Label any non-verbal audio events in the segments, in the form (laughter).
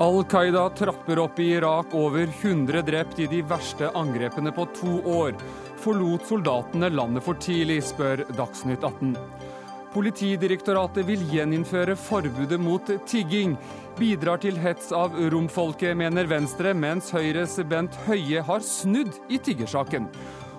Al Qaida trapper opp i Irak, over 100 drept i de verste angrepene på to år. Forlot soldatene landet for tidlig, spør Dagsnytt 18. Politidirektoratet vil gjeninnføre forbudet mot tigging. Bidrar til hets av romfolket, mener Venstre, mens Høyres Bent Høie har snudd i tiggersaken.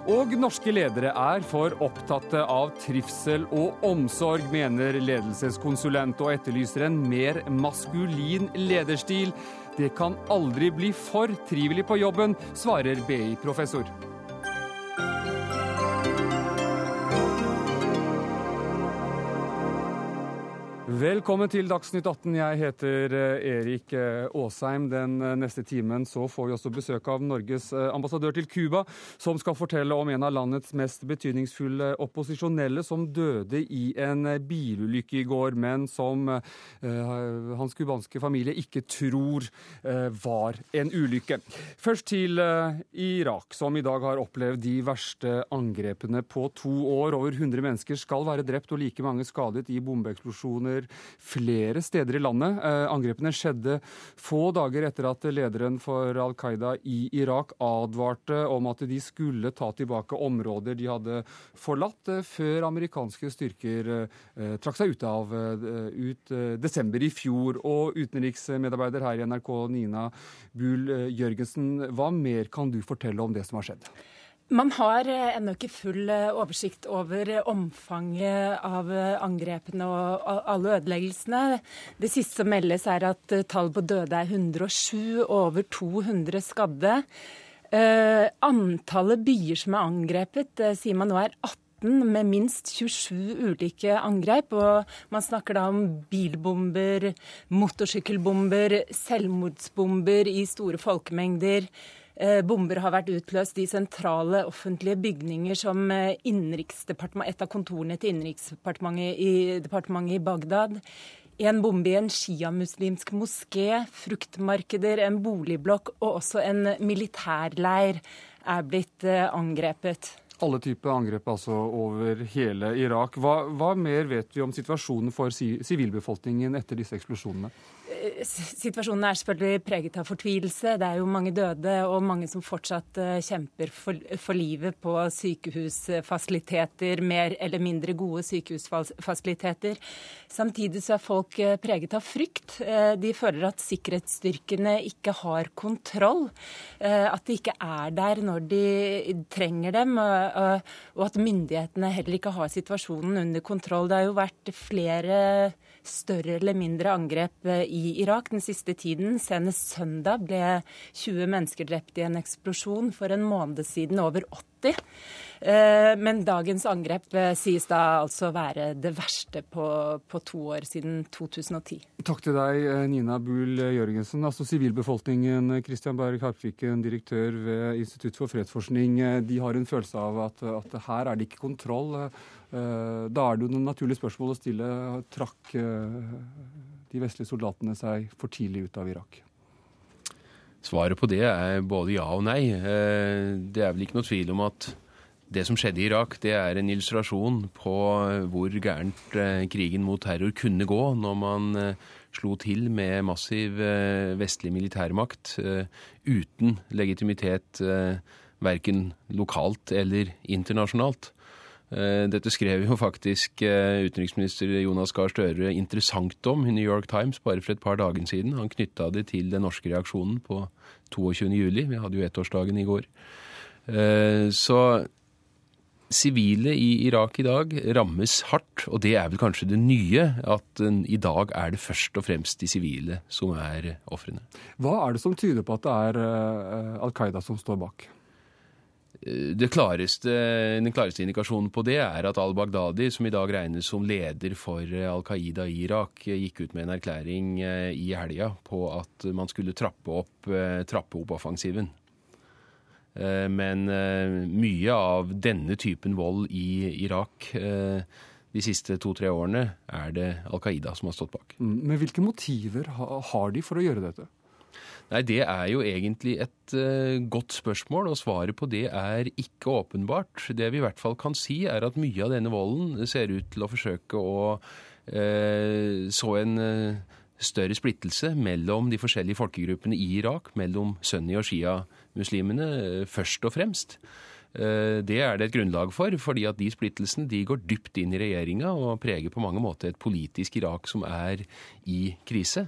Og norske ledere er for opptatte av trivsel og omsorg, mener ledelseskonsulent, og etterlyser en mer maskulin lederstil. Det kan aldri bli for trivelig på jobben, svarer BI-professor. Velkommen til Dagsnytt 18. Jeg heter eh, Erik eh, Aasheim. Den eh, neste timen så får vi også besøk av Norges ambassadør til Cuba, som skal fortelle om en av landets mest betydningsfulle opposisjonelle som døde i en bilulykke i går, men som uh, hans cubanske familie ikke tror uh, var en ulykke. Først til uh, Irak, som i dag har opplevd de verste angrepene på to år. Over 100 mennesker skal være drept og like mange skadet i bombeeksplosjoner flere steder i landet. Eh, angrepene skjedde få dager etter at lederen for Al Qaida i Irak advarte om at de skulle ta tilbake områder de hadde forlatt, eh, før amerikanske styrker eh, trakk seg ut av ut desember i fjor. Og utenriksmedarbeider her i NRK, Nina Buhl Jørgensen, hva mer kan du fortelle om det som har skjedd? Man har eh, ennå ikke full eh, oversikt over eh, omfanget av angrepene og alle ødeleggelsene. Det siste som meldes, er at tall på døde er 107 og over 200 skadde. Antallet byer som er angrepet, sier man nå er 18 med minst 27 ulike angrep. Og man snakker da om bilbomber, motorsykkelbomber, selvmordsbomber i store folkemengder. Eh, bomber har vært utløst i sentrale offentlige bygninger som eh, et av kontorene til innenriksdepartementet i, i Bagdad. En bombe i en sjiamuslimsk moské, fruktmarkeder, en boligblokk og også en militærleir er blitt eh, angrepet. Alle typer angrep altså over hele Irak. Hva, hva mer vet vi om situasjonen for sivilbefolkningen etter disse eksplosjonene? Situasjonen er selvfølgelig preget av fortvilelse. Det er jo mange døde og mange som fortsatt eh, kjemper for, for, livet på sykehusfasiliteter, mer eller mindre gode sykehusfasiliteter. Samtidig så er folk eh, preget av frykt. Eh, de føler at sikkerhetsstyrkene ikke har kontroll. At de ikke er der når de trenger dem, og at myndighetene heller ikke har situasjonen under kontroll. Det har jo vært flere større eller mindre angrep eh, i Irak den siste tiden. Senest søndag ble 20 mennesker drept i en eksplosjon. For en måned siden over 80. Eh, men dagens angrep eh, sies da altså være det verste på, på to år siden 2010. Takk til deg, Nina Buhl Jørgensen. Altså Sivilbefolkningen, Christian Berg Harpviken, direktør ved Institutt for fredsforskning, de har en følelse av at, at her er det ikke kontroll. Eh, da er det jo noen naturlige spørsmål å stille. Trakk eh, de vestlige soldatene seg for tidlig ut av Irak? Svaret på det er både ja og nei. Eh, det er vel ikke noe tvil om at det som skjedde i Irak, det er en illustrasjon på hvor gærent krigen mot terror kunne gå når man slo til med massiv vestlig militærmakt uten legitimitet verken lokalt eller internasjonalt. Eh, dette skrev jo faktisk eh, utenriksminister Jonas Gahr Støre interessant om i New York Times bare for et par dager siden. Han knytta det til den norske reaksjonen på 22. juli. Vi hadde jo ettårsdagen i går. Eh, så sivile i Irak i dag rammes hardt, og det er vel kanskje det nye. At i dag er det først og fremst de sivile som er ofrene. Hva er det som tyder på at det er Al Qaida som står bak? Klareste, den klareste indikasjonen på det er at al-Baghdadi, som i dag regnes som leder for Al Qaida i Irak, gikk ut med en erklæring eh, i helga på at man skulle trappe opp, eh, trappe opp offensiven. Eh, men mye av denne typen vold i Irak de siste to-tre årene er det Al Qaida som har stått bak. Mm, men hvilke motiver har de for å gjøre dette? Nei, Det er jo egentlig et godt spørsmål, og svaret på det er ikke åpenbart. Det vi i hvert fall kan si, er at mye av denne volden ser ut til å forsøke å så en større splittelse mellom de forskjellige folkegruppene i Irak, mellom sunni- og shia-muslimene eh, først og fremst. Eh, det er det et grunnlag for, fordi at de splittelsene de går dypt inn i regjeringa og preger på mange måter et politisk Irak som er i krise.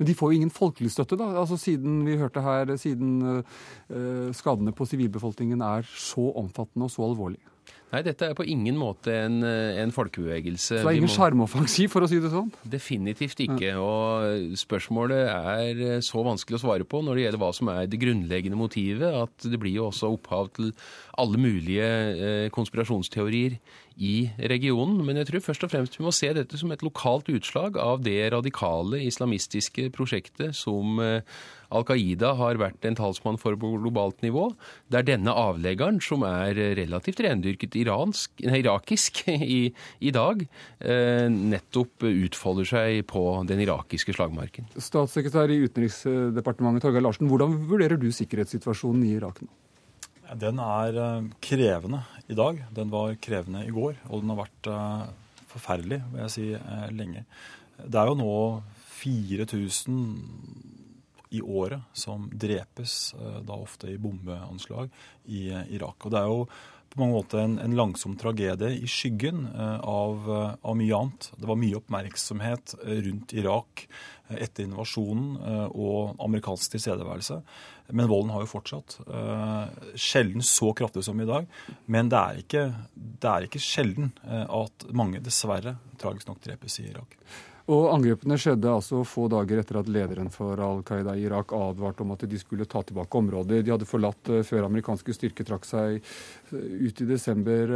Men de får jo ingen folkelig støtte, da. Altså Siden vi hørte her, siden uh, skadene på sivilbefolkningen er så omfattende og så alvorlige. Nei, dette er på ingen måte en, eh, en folkebevegelse. Så det er ingen sjarmoffensiv, for å si det sånn? Definitivt ikke. Og spørsmålet er eh, så vanskelig å svare på når det gjelder hva som er det grunnleggende motivet, at det blir jo også opphav til alle mulige eh, konspirasjonsteorier i regionen. Men jeg tror først og fremst vi må se dette som et lokalt utslag av det radikale islamistiske prosjektet som Al Qaida har vært en talsmann for på globalt nivå. Det er denne avleggeren, som er relativt rendyrket iransk, nei, irakisk (laughs) i, i dag, eh, nettopp utfolder seg på den irakiske slagmarken. Statssekretær i Utenriksdepartementet Torgeir Larsen, hvordan vurderer du sikkerhetssituasjonen i Irak nå? Den er eh, krevende i dag. Den var krevende i går, og den har vært eh, forferdelig, vil jeg si, lenge. Det er jo nå 4000 i året som drepes, eh, da ofte i bombeanslag, i eh, Irak. Og det er jo på mange måter en, en langsom tragedie i skyggen eh, av, av, mye annet. Det var mye oppmerksomhet rundt Irak etter invasjonen og amerikansk tilstedeværelse. Men volden har jo fortsatt. Sjelden så kraftig som i dag. Men det er ikke, det er ikke sjelden at mange dessverre tragisk nok drepes i Irak. Og Angrepene skjedde altså få dager etter at lederen for Al Qaida i Irak advarte om at de skulle ta tilbake områder. De hadde forlatt uh, før amerikanske styrker trakk seg ut i desember.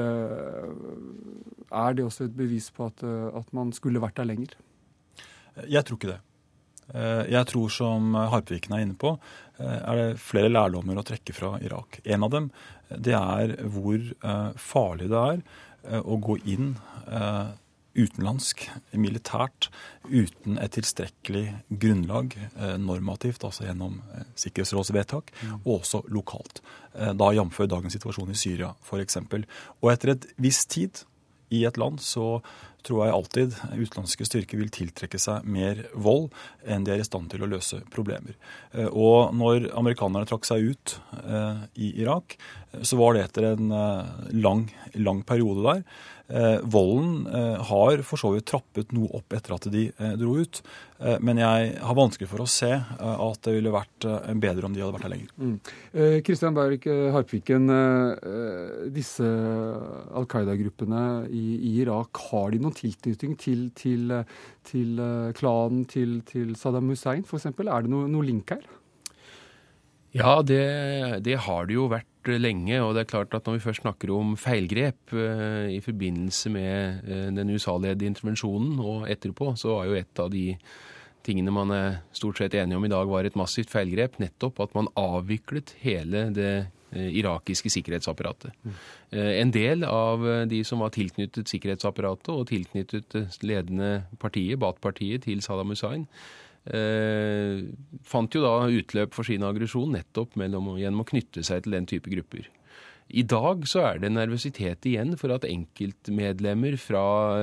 Er det også et bevis på at, at, man skulle vært der lenger? Jeg tror ikke det. Jeg tror, som Harpviken er inne på, er det flere lærdommer å trekke fra Irak. En av dem det er hvor farlig det er å gå inn utenlandsk militært uten et tilstrekkelig grunnlag eh, normativt, altså gjennom eh, sikkerhetsrådsvedtak, mm. og også lokalt. Eh, da jf. dagens situasjon i Syria f.eks. Og etter et visst tid i et land så tror jeg alltid utenlandske styrker vil tiltrekke seg mer vold enn de er i stand til å løse problemer. Og når amerikanerne trakk seg ut i Irak, så var det etter en lang, lang periode der Eh, volden eh, har for så vidt trappet noe opp etter at de eh, dro ut. Men jeg har vanskelig for å se at det ville vært bedre om de hadde vært her lenger. Kristian mm. Berg Harpviken, disse Al Qaida-gruppene i, Irak, har de noen tilknytning til, til, til klanen til, til, Saddam Hussein f.eks.? Er det noe, noe link her? Ja, det, det har det jo vært lenge. Og det er klart at når vi først snakker om feilgrep eh, i forbindelse med eh, den USA-ledede intervensjonen og etterpå, så var jo et av de tingene man er stort sett enige om i dag, var et massivt feilgrep. Nettopp at man avviklet hele det eh, irakiske sikkerhetsapparatet. Mm. En del av de som var tilknyttet sikkerhetsapparatet og tilknyttet ledende partiet, Baath-partiet, til Saddam Hussein, eh, fant jo da utløp for sin aggresjon nettopp mellom, gjennom å knytte seg til den type grupper. I dag så er det nervøsitet igjen for at enkeltmedlemmer fra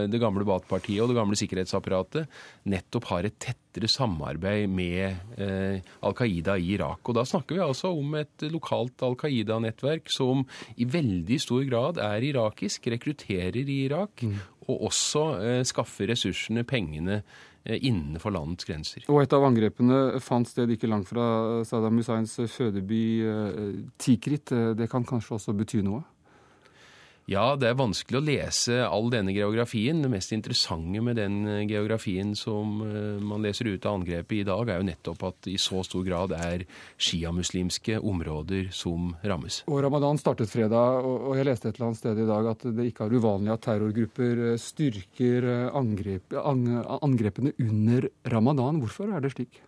det gamle Bath-partiet og det gamle sikkerhetsapparatet nettopp har et tettere samarbeid med eh, Al Qaida i Irak. Og da snakker vi altså om et lokalt Al Qaida-nettverk som i veldig stor grad er irakisk, rekrutterer i Irak, mm. og også eh, skaffer ressursene, pengene, innenfor landets grenser. Og et av angrepene fant sted ikke langt fra Saddam Husseins fødeby eh, Tikrit. Eh, det kan kanskje også bety noe? Ja, det er vanskelig å lese all denne geografien. Det mest interessante med den eh, geografien som eh, man leser ut av angrepet i dag, er jo nettopp at i så stor grad er sjiamuslimske områder som rammes. Og Ramadan startet fredag, og jeg leste et eller annet sted i dag at det ikke er uvanlig at terrorgrupper eh, styrker angrep, angrepene under ramadan. Hvorfor er det slik?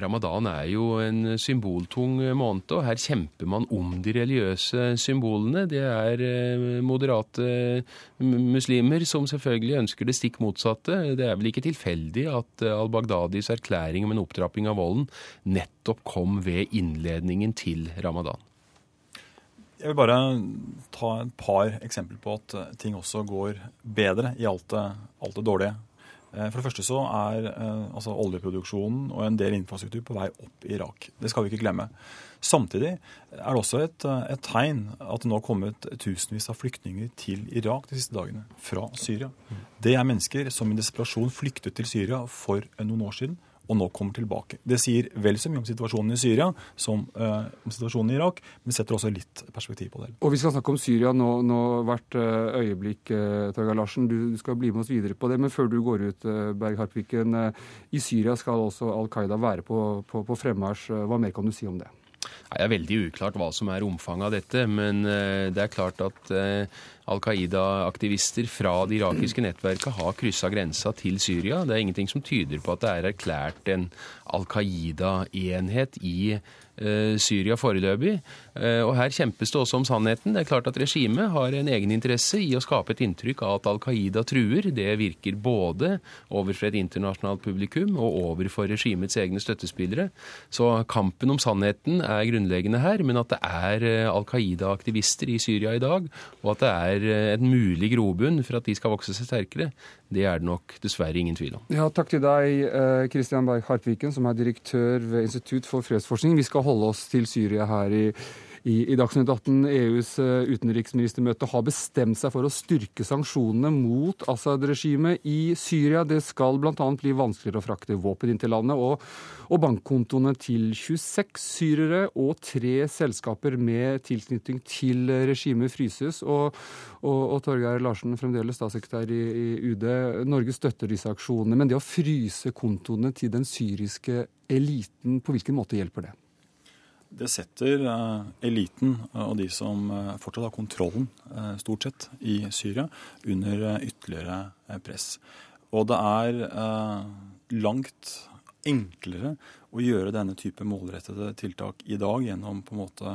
Ramadan er jo en symboltung måned, og her kjemper man om de religiøse symbolene. Det er eh, moderate muslimer som selvfølgelig ønsker det stikk motsatte. Det er vel ikke tilfeldig at eh, al-Baghdadis erklæring om en opptrapping av volden nettopp kom ved innledningen til ramadan. Jeg vil bare ta et par eksempler på at eh, ting også går bedre i alt det, alt det dårlige. Eh, for det første så er eh, altså oljeproduksjonen og en del infrastruktur på vei opp i Irak. Det skal vi ikke glemme. Samtidig er det også et, eh, et tegn at det nå har kommet tusenvis av flyktninger til Irak de siste dagene fra Syria. Det er mennesker som i desperasjon flyktet til Syria for noen år siden og nå kommer tilbake. Det sier vel så mye om situasjonen i Syria som uh, om situasjonen i Irak, men setter også litt perspektiv på det. Og Vi skal snakke om Syria nå, nå hvert uh, øyeblikk, uh, Torgeir Larsen. Du, du, skal bli med oss videre på det. Men før du går ut, Berg Harpviken. I Syria skal også Al Qaida være på, på, på fremmarsj. Hva mer kan du si om det? Det er veldig uklart hva som er omfanget av dette, men det er klart at Al Qaida-aktivister fra det irakiske nettverket har kryssa grensa til Syria. Det er ingenting som tyder på at det er erklært en Al Qaida-enhet i Eh, Syria foreløpig. Eh, og her kjempes det også om sannheten. Det er klart at regimet har en egeninteresse i å skape et inntrykk av at Al Qaida truer. Det virker både overfor et internasjonalt publikum og overfor regimets egne støttespillere. Så kampen om sannheten er grunnleggende her, men at det er eh, Al Qaida-aktivister i Syria i dag, og at det er et mulig grobunn for at de skal vokse seg sterkere, det er det nok dessverre ingen tvil om. Ja, takk til deg, Kristian Berg Hartviken, som er direktør ved Institutt for fredsforskning. Vi skal holde oss til Syria her i, i, i Dagsnytt 18. EUs eh, utenriksministermøte har bestemt seg for å styrke sanksjonene mot Assad-regimet i Syria. Det skal bl.a. bli vanskeligere å frakte våpen inn til landet. og, og bankkontoene til 26 syrere og tre selskaper med tilknytning til regimet fryses. Og, og, og Torgeir Larsen, fremdeles statssekretær i, i UD, Norge støtter disse aksjonene. Men det å fryse kontoene til den syriske eliten, på hvilken måte hjelper det? Det setter uh, eliten uh, og de som uh, fortsatt har kontrollen, stort sett, i Syria, under ytterligere press. Og det er langt enklere å gjøre denne type målrettede tiltak i dag gjennom på en måte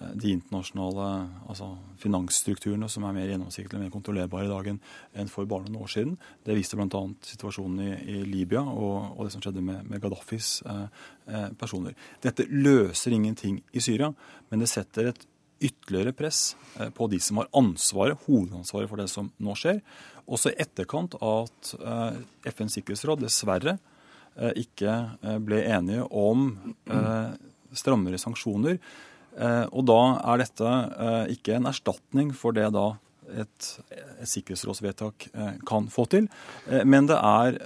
de internasjonale altså finansstrukturene som er mer gjennomsiktige mer kontrollerbare i dag enn for bare noen år siden. Det viste bl.a. situasjonen i, i Libya og, og, det som skjedde med, med Gaddafis eh, eh, personer. Dette løser ingenting i Syria, men det setter et ytterligere press eh, på de som har ansvaret, hovedansvaret for det som nå skjer. Også i etterkant av at eh, FNs sikkerhetsråd dessverre eh, ikke eh, ble enige om strammere sanksjoner Eh, og da er dette eh, ikke en erstatning for det da et, et sikkerhetsrådsvedtak eh, kan få til, men det er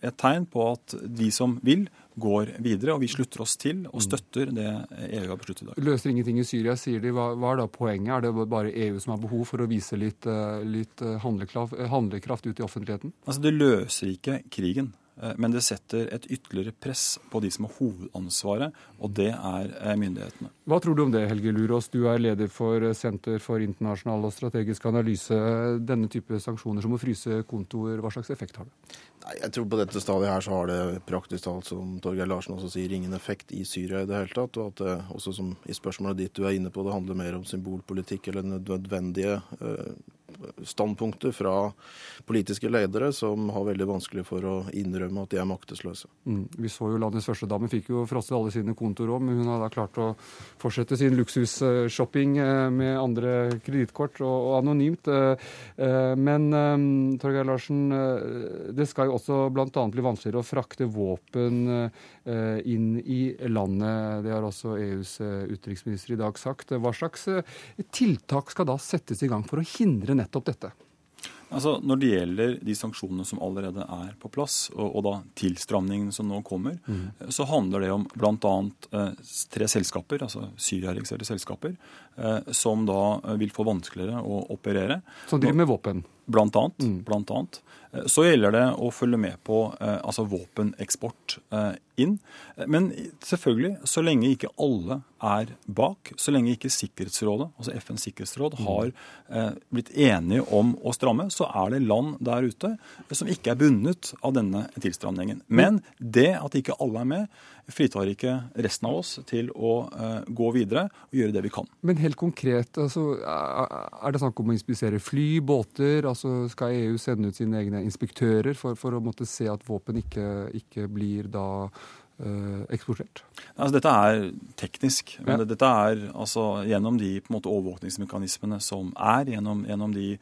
et tegn på at de som vil, går videre, og vi slutter oss til og støtter det EU har besluttet i dag. Løser ingenting i Syria, sier de. Hva, hva, er da poenget? Er det bare EU som har behov for å vise litt, litt handlekraft, handlekraft ut i offentligheten? Altså, Det løser ikke krigen. Eh, men det setter et ytterligere press på de som har hovedansvaret, og det er eh, myndighetene. Hva tror du om det, Helge Lurås? Du er leder for Senter for internasjonal og strategisk analyse. Denne type sanksjoner som å fryse kontoer, hva slags effekt har det? Nei, jeg tror På dette stadiet her så har det praktisk talt, som Torgeir Larsen også sier, ingen effekt i Syria i det hele tatt. Og at det også som i spørsmålet ditt du er inne på, det handler mer om symbolpolitikk eller nødvendige uh, standpunkter fra politiske ledere som har veldig vanskelig for å innrømme at de er maktesløse. Mm. Vi så jo landets første dame fikk jo frosset alle sine kontoer òg, men hun har da klart å fortsette sin luksusshopping eh, med andre kredittkort og, og, anonymt. Eh, eh, men Torgeir Larsen, det skal jo også bl.a. bli vanskeligere å frakte våpen inn i landet. Det har også EUs utenriksminister i dag sagt. Hva slags tiltak skal da settes i gang for å hindre nettopp dette? Altså, Når det gjelder de sanksjonene som allerede er på plass, og, og da tilstramningene som nå kommer, mm. så handler det om bl.a. Eh, tre selskaper, altså Syria-registrerte selskaper, eh, som da vil få vanskeligere å operere. Som driver med våpen? Blant annet. Mm. Blant annet. Så gjelder det å følge med på eh, altså våpeneksport eh, inn. Men selvfølgelig, så lenge ikke alle er bak, så lenge ikke Sikkerhetsrådet, altså FNs sikkerhetsråd, mm. har eh, blitt enige om å stramme, så er det land der ute som ikke er bundet av denne tilstramningen. Men det at ikke alle er med, fritar ikke resten av oss til å eh, gå videre og gjøre det vi kan. Men helt konkret, altså, er det snakk om å inspisere fly, båter? altså Skal EU sende ut sine egne inspektører for, for å måtte se at våpen ikke, ikke blir da eksportert? Altså, dette er teknisk. men ja. Dette er altså gjennom de måte, overvåkningsmekanismene som er, gjennom, gjennom de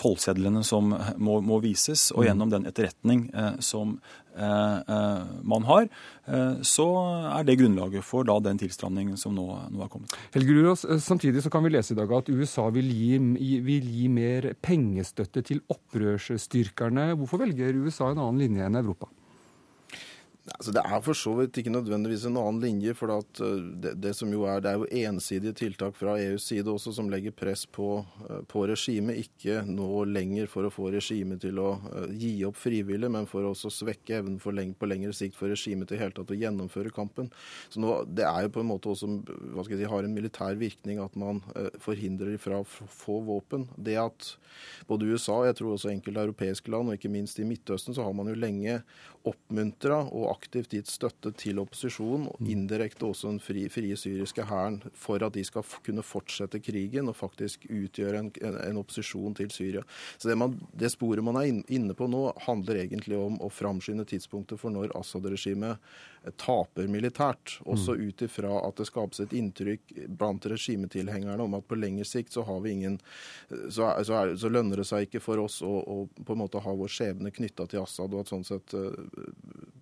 tollsedlene som må, må, vises, og mm. gjennom den etterretning eh, som eh, eh, man har, eh, så er det grunnlaget for da, den tilstramningen som nå, nå er kommet. Helge Lurås, eh, samtidig så kan vi lese i dag at USA vil gi, vil gi mer pengestøtte til opprørsstyrkerne. Hvorfor velger USA en annen linje enn Europa? Altså, det er for så vidt ikke nødvendigvis en annen linje. for eh, det, det, som jo er, det er jo ensidige tiltak fra EUs side også som legger press på, eh, på regimet. Ikke nå lenger for å få regimet til å uh, gi opp frivillig, men for å også svekke evnen for leng på lengre sikt for regimet til tatt å gjennomføre kampen. Så nå, Det er jo på en måte også hva skal jeg si, har en militær virkning at man forhindrer fra å få våpen. Det at både USA og jeg tror også enkelte europeiske land, og ikke minst i Midtøsten, så har man jo lenge oppmuntra og aktivt gitt støtte til opposisjonen, og mm. indirekte også den fri, frie syriske hæren, for at de skal kunne fortsette krigen og faktisk utgjøre en, en, en opposisjon til Syria. Så det, man, det, sporet man er inne på nå, handler egentlig om å framskynde tidspunktet for når Assad-regimet taper militært. Også mm. ut ifra at det skapes et inntrykk blant regimetilhengerne om at på lengre sikt så har vi ingen så, er, så, er, så lønner det seg ikke for oss å, å, på en måte ha vår skjebne knytta til Assad, og at sånn sett eh,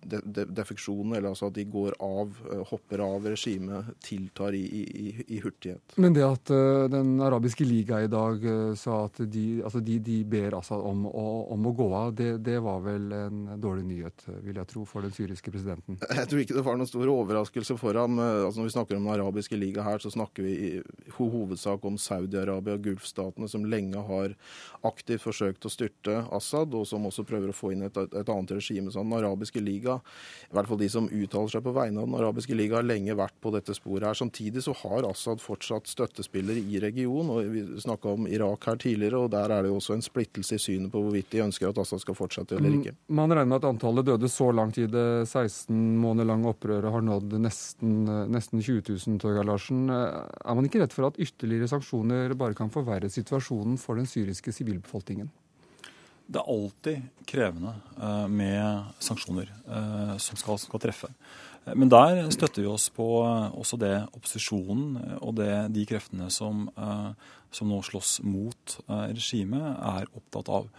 de, de, defeksjonen, eller altså at de går av, eh, hopper av regimet, tiltar i, i, i, hurtighet. Men det at uh, Den arabiske liga i dag uh, sa at de, altså de, de ber Assad om, om, å gå av, det, det, var vel en dårlig nyhet, vil jeg tro, for den syriske presidenten? Jeg tror ikke det var noen stor overraskelse for ham. Altså Når vi snakker om Den arabiske liga her, så snakker vi i hovedsak om Saudi-Arabia og Gulfstatene, som lenge har aktivt forsøkt å styrte Assad, og som også prøver å få inn et, et annet regime. Så Den arabiske liga, i hvert fall de som uttaler seg på vegne av Den arabiske liga, har lenge vært på dette sporet her. Samtidig så har Assad fortsatt støttespillere i regionen. og Vi snakka om Irak her tidligere, og der er det jo også en splittelse i synet på hvorvidt de ønsker at Assad skal fortsette eller ikke. Man regner med at antallet døde så langt i det 16 måneder lange opprøret har nådd nesten, nesten 20 000, Torgeir Larsen. Er man ikke redd for at ytterligere sanksjoner bare kan forverre situasjonen for den syriske sivilbefolkningen? Det er alltid krevende eh, med sanksjoner eh, som skal, skal, treffe. Men der støtter vi oss på også det opposisjonen og det, de kreftene som, eh, som nå slåss mot regimet, er opptatt av.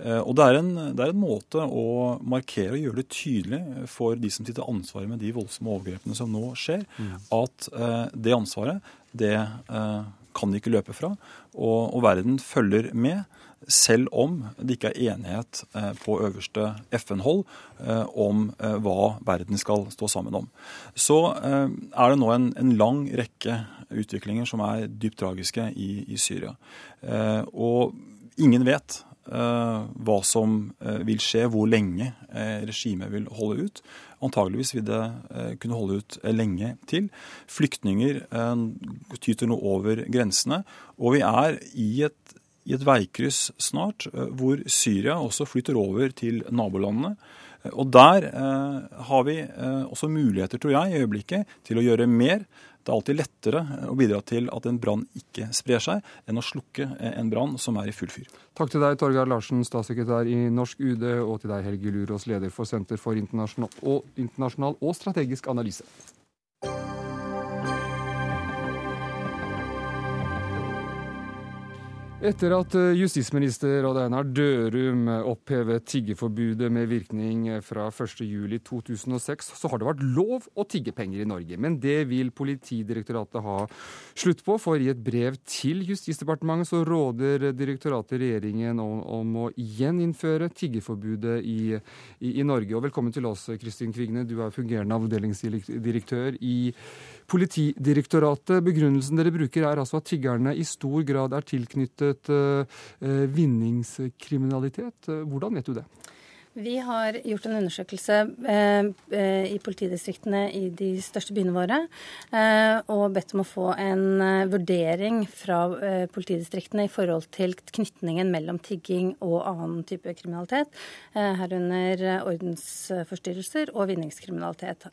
Eh, og det er, en, det er, en, måte å markere og gjøre det tydelig for de som sitter ansvaret med de voldsomme overgrepene som nå skjer, mm. at eh, det ansvaret det eh, kan de ikke løpe fra. Og, og, verden følger med, selv om det ikke er enighet eh, på øverste FN-hold eh, om eh, hva verden skal stå sammen om. Så er det nå en, en lang rekke utviklinger som er dypt tragiske i, i Syria. og ingen vet hva som eh, vil skje, hvor lenge eh, regimet vil holde ut. Antageligvis vil det kunne holde ut lenge til. Flyktninger tyter nå over grensene. Og vi er i et, i et veikryss snart hvor Syria også flytter over til nabolandene. Og der har vi også muligheter, tror jeg, i øyeblikket til å gjøre mer. Det er alltid lettere å bidra til at en brann ikke sprer seg, enn å slukke en brann som er i full fyr. Takk til deg, Torgeir Larsen, statssekretær i Norsk UD, og til deg, Helge Lurås, leder for Senter for internasjonal og, internasjonal og strategisk analyse. Etter at eh, justisminister Odd Einar Dørum opphevet tiggeforbudet med virkning fra 1.7.2006, så har det vært lov å tigge penger i Norge. Men det vil Politidirektoratet ha slutt på, for i et brev til Justisdepartementet så råder direktoratet regjeringen om, om å gjeninnføre tiggeforbudet i, i, i, Norge. Og velkommen til oss, Kristin Kvigne. Du er fungerende avdelingsdirektør i Politidirektoratet. Begrunnelsen dere bruker er altså at tiggerne i stor grad er tilknyttet eh, vinningskriminalitet. Hvordan vet du det? Vi har gjort en undersøkelse eh, eh, i politidistriktene i de største byene våre eh, og bedt om å få en vurdering fra politidistriktene i forhold til knytningen mellom tigging og annen type kriminalitet, herunder ordensforstyrrelser og vinningskriminalitet.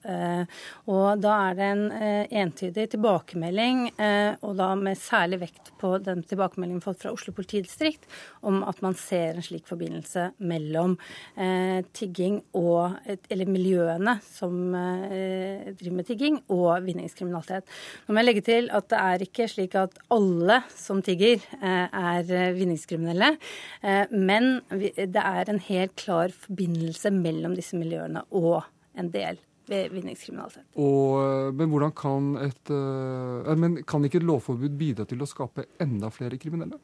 og da er det en entydig tilbakemelding, og da med særlig vekt på den tilbakemeldingen fått fra Oslo politidistrikt, om at man ser en slik forbindelse mellom eh, tigging og Eller miljøene som eh, driver med tigging og vinningskriminalitet. Nå må jeg legge til at det er ikke slik at alle som tigger, eh, er vinningskriminelle. Eh, men det er en helt klar forbindelse mellom disse miljøene og en del vinningskriminalitet. Og, eh, men hvordan kan et Men kan ikke et lovforbud bidra til å skape enda flere kriminelle?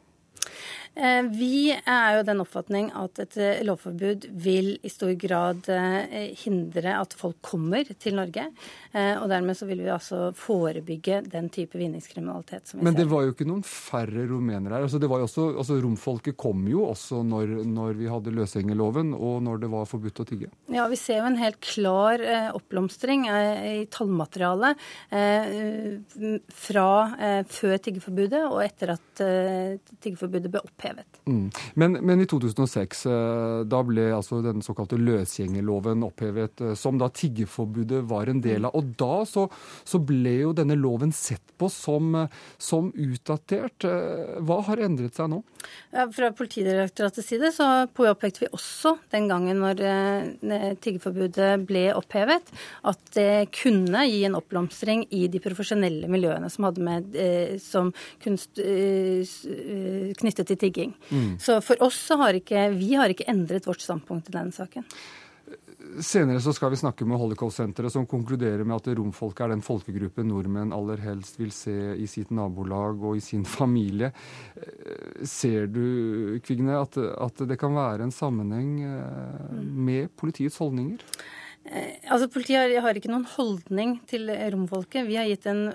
Eh, vi er jo den oppfatning at et eh, lovforbud vil i stor grad eh, hindre at folk kommer til Norge. Og dermed så vil vi altså forebygge den type vinningskriminalitet som vi Men ser. det var jo ikke noen færre rumenere her. Altså, det var jo også, altså, romfolket kom jo også når, når vi hadde løsgjengerloven og når det var forbudt å tigge. Ja, vi ser jo en helt klar oppblomstring i tallmaterialet fra før tiggeforbudet og etter at tiggeforbudet ble opphevet. Mm. Men, men, i 2006 da ble altså den såkalte løsgjengerloven opphevet, som da tiggeforbudet var en del av. Og da så, så ble jo denne loven sett på som, som, utdatert. Hva har endret seg nå? Ja, fra Politidirektoratets side så påpekte vi også den gangen når tiggeforbudet ble opphevet, at det kunne gi en oppblomstring i de profesjonelle miljøene som med som kunst knyttet til tigging. Mm. Så for oss så har ikke vi har ikke endret vårt standpunkt i denne saken. Senere så skal vi snakke med Holocaust-senteret, som konkluderer med at romfolket er den folkegruppen nordmenn aller helst vil se i sitt nabolag og i sin familie. Ser du, Kvigne, at, at det kan være en sammenheng med politiets holdninger? Altså, Politiet har, har ikke noen holdning til romfolket. Vi har gitt en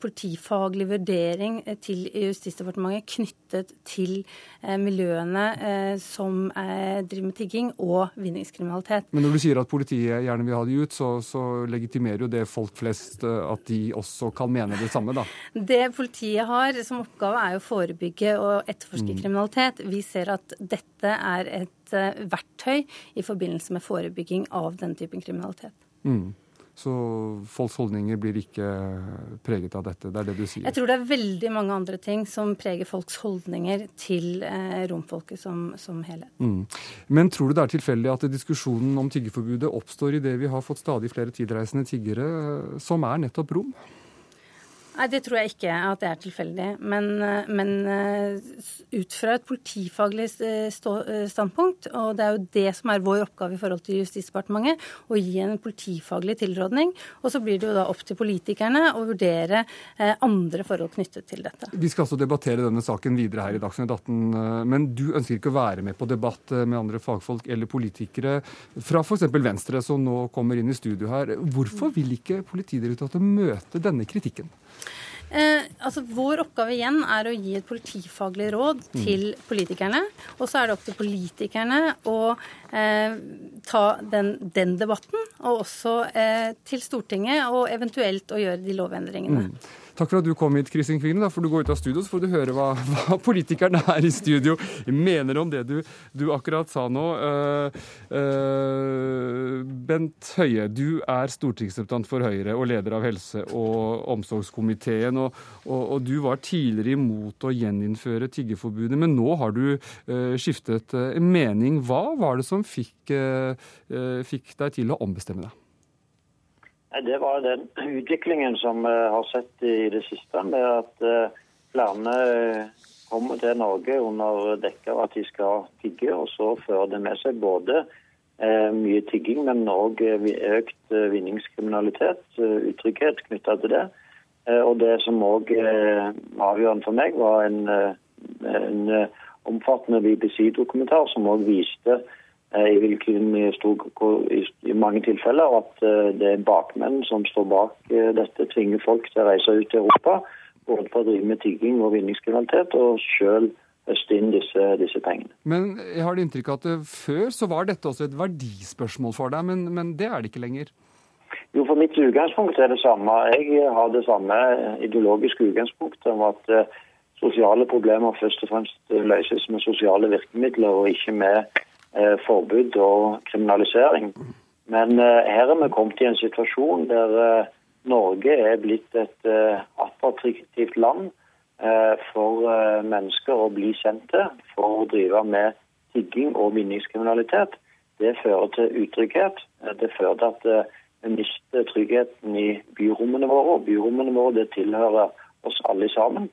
politifaglig vurdering til Justisdepartementet knyttet til eh, miljøene eh, som driver med tigging og vinningskriminalitet. Men når du sier at politiet gjerne vil ha de ut, så, så legitimerer jo det folk flest eh, at de også kan mene det samme, da? Det politiet har som oppgave, er å forebygge og etterforske mm. kriminalitet. Vi ser at dette er et verktøy i forbindelse med forebygging av den typen kriminalitet. Mm. Så folks holdninger blir ikke preget av dette. Det er det du sier. Jeg tror det er veldig mange andre ting som preger folks holdninger til eh, romfolket som, som helhet. Mm. Men tror du det er tilfeldig at diskusjonen om tiggeforbudet oppstår idet vi har fått stadig flere tilreisende tiggere eh, som er nettopp rom? Nei, Det tror jeg ikke at det er tilfeldig. Men, men ut fra et politifaglig standpunkt, og det er jo det som er vår oppgave i forhold til Justisdepartementet, å gi en politifaglig tilrådning. Og så blir det jo da opp til politikerne å vurdere andre forhold knyttet til dette. Vi skal altså debattere denne saken videre her i Dagsnytt 18, men du ønsker ikke å være med på debatt med andre fagfolk eller politikere fra f.eks. Venstre, som nå kommer inn i studio her. Hvorfor vil ikke Politidirektoratet møte denne kritikken? Eh, altså Vår oppgave igjen er å gi et politifaglig råd mm. til politikerne. Og så er det opp til politikerne å eh, ta den, den, debatten, og også eh, til Stortinget, og eventuelt å gjøre de lovendringene. Mm. Takk for at du kom hit, Kristin Kvinen. Da får du gå ut av studio, så får du høre hva, (laughs) hva politikerne her i studio mener om det du, du akkurat sa nå. Uh, uh, Bent Høie, du er stortingsrepresentant for Høyre og leder av helse- og omsorgskomiteen. Og, og, og, du var tidligere imot å gjeninnføre tiggeforbudet, men nå har du uh, skiftet mening. Hva var det som fikk, fikk deg til å ombestemme deg? Det var den (clears throat) utviklingen som vi har sett i det siste, med at eh, flere eh, kommer til Norge under dekke av at de skal tigge, og så fører det med seg både eh, mye tigging, men òg økt vinningskriminalitet, utrygghet knytta til det. Og det som òg var avgjørende for meg, var en, en omfattende BBC-dokumentar som òg viste Eh, i hvilken i, stor, i mange tilfeller at eh, det er bakmenn som står bak eh, dette, tvinger folk til å reise ut til Europa. Både for å drive med tigging og vinningskriminalitet, og sjøl høste inn disse, disse, pengene. Men jeg har det inntrykk at før så var dette også et verdispørsmål for deg, men, men det er det ikke lenger? Jo, for mitt utgangspunkt er det samme. Jeg har det samme ideologiske utgangspunktet om at sosiale problemer først og fremst løses med sosiale virkemidler, og ikke med Eh, forbud og kriminalisering. Men eh, her er vi kommet i en situasjon der eh, Norge er blitt et attraktivt land for mennesker å bli sendt til for å drive med tigging og vinningskriminalitet. det fører til utrygghet. Det fører til at vi mister tryggheten i byrommene våre. og Byrommene våre det tilhører oss alle sammen.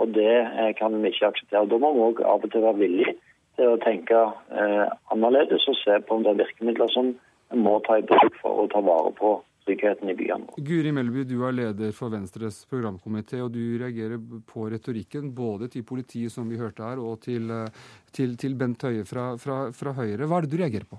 Og det kan vi ikke akseptere. Da må vi òg av og til være villige til å tenke annerledes og se på om det er virkemidler som en må ta i bruk for å ta vare på tryggheten i byene. Guri Melby, du er leder for Venstres programkomité, og du reagerer på retorikken både til politiet, som vi hørte her, og til, til, til Bent Høie fra, fra, fra Høyre. Hva er det du reagerer på?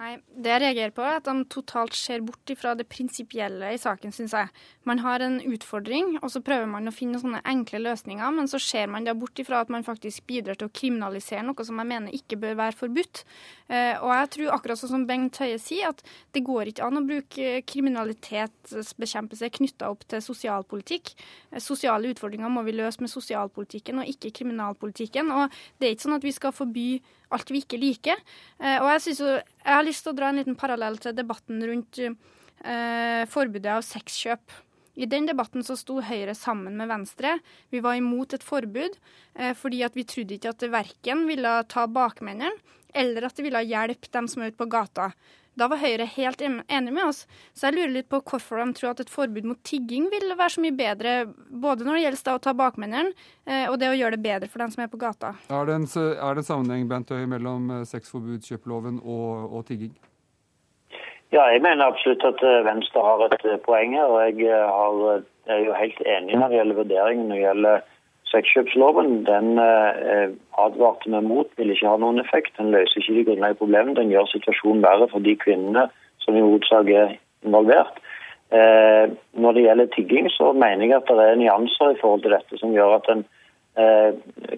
Nei, Det jeg reagerer på, er at de totalt ser bort fra det prinsipielle i saken, syns jeg. Man har en utfordring, og så prøver man å finne sånne enkle løsninger, men så ser man da bort ifra at man faktisk bidrar til å kriminalisere noe som jeg mener ikke bør være forbudt. Eh, og jeg tror akkurat sånn som Bengt Høie sier, at det går ikke an å bruke kriminalitetsbekjempelse knytta opp til sosialpolitikk. Eh, sosiale utfordringer må vi løse med sosialpolitikken og ikke kriminalpolitikken. Og det er ikke sånn at vi skal forby alt vi ikke liker. Eh, og jeg, synes jo, jeg har lyst til å dra en liten parallell til debatten rundt eh, forbudet av sexkjøp. I den debatten så sto Høyre sammen med Venstre. Vi var imot et forbud eh, fordi vi trodde ikke at det verken ville ta bakmennene eller at det ville hjelpe dem som er ute på gata. Da var Høyre helt enig med oss. Så jeg lurer litt på hvorfor de tror at et forbud mot tigging vil være så mye bedre, både når det gjelder å ta bakmennene, eh, og det å gjøre det bedre for dem som er på gata. Er det en, er det en sammenheng Bent Høie, mellom sexforbudskjøpeloven og, og tigging? Ja, jeg mener absolutt at eh, Venstre har et poeng her. og Jeg, har, jeg er jo helt enig når det gjelder vurderingen når det gjelder Sexkjøpsloven den eh, advarte vi mot, vil ikke ha noen effekt. Den løser ikke de grunnleggende problemene. Den gjør situasjonen verre for de kvinnene som i hovedsak er involvert. Eh, når det gjelder tigging, så mener jeg at det er nyanser i forhold til dette som gjør at en eh,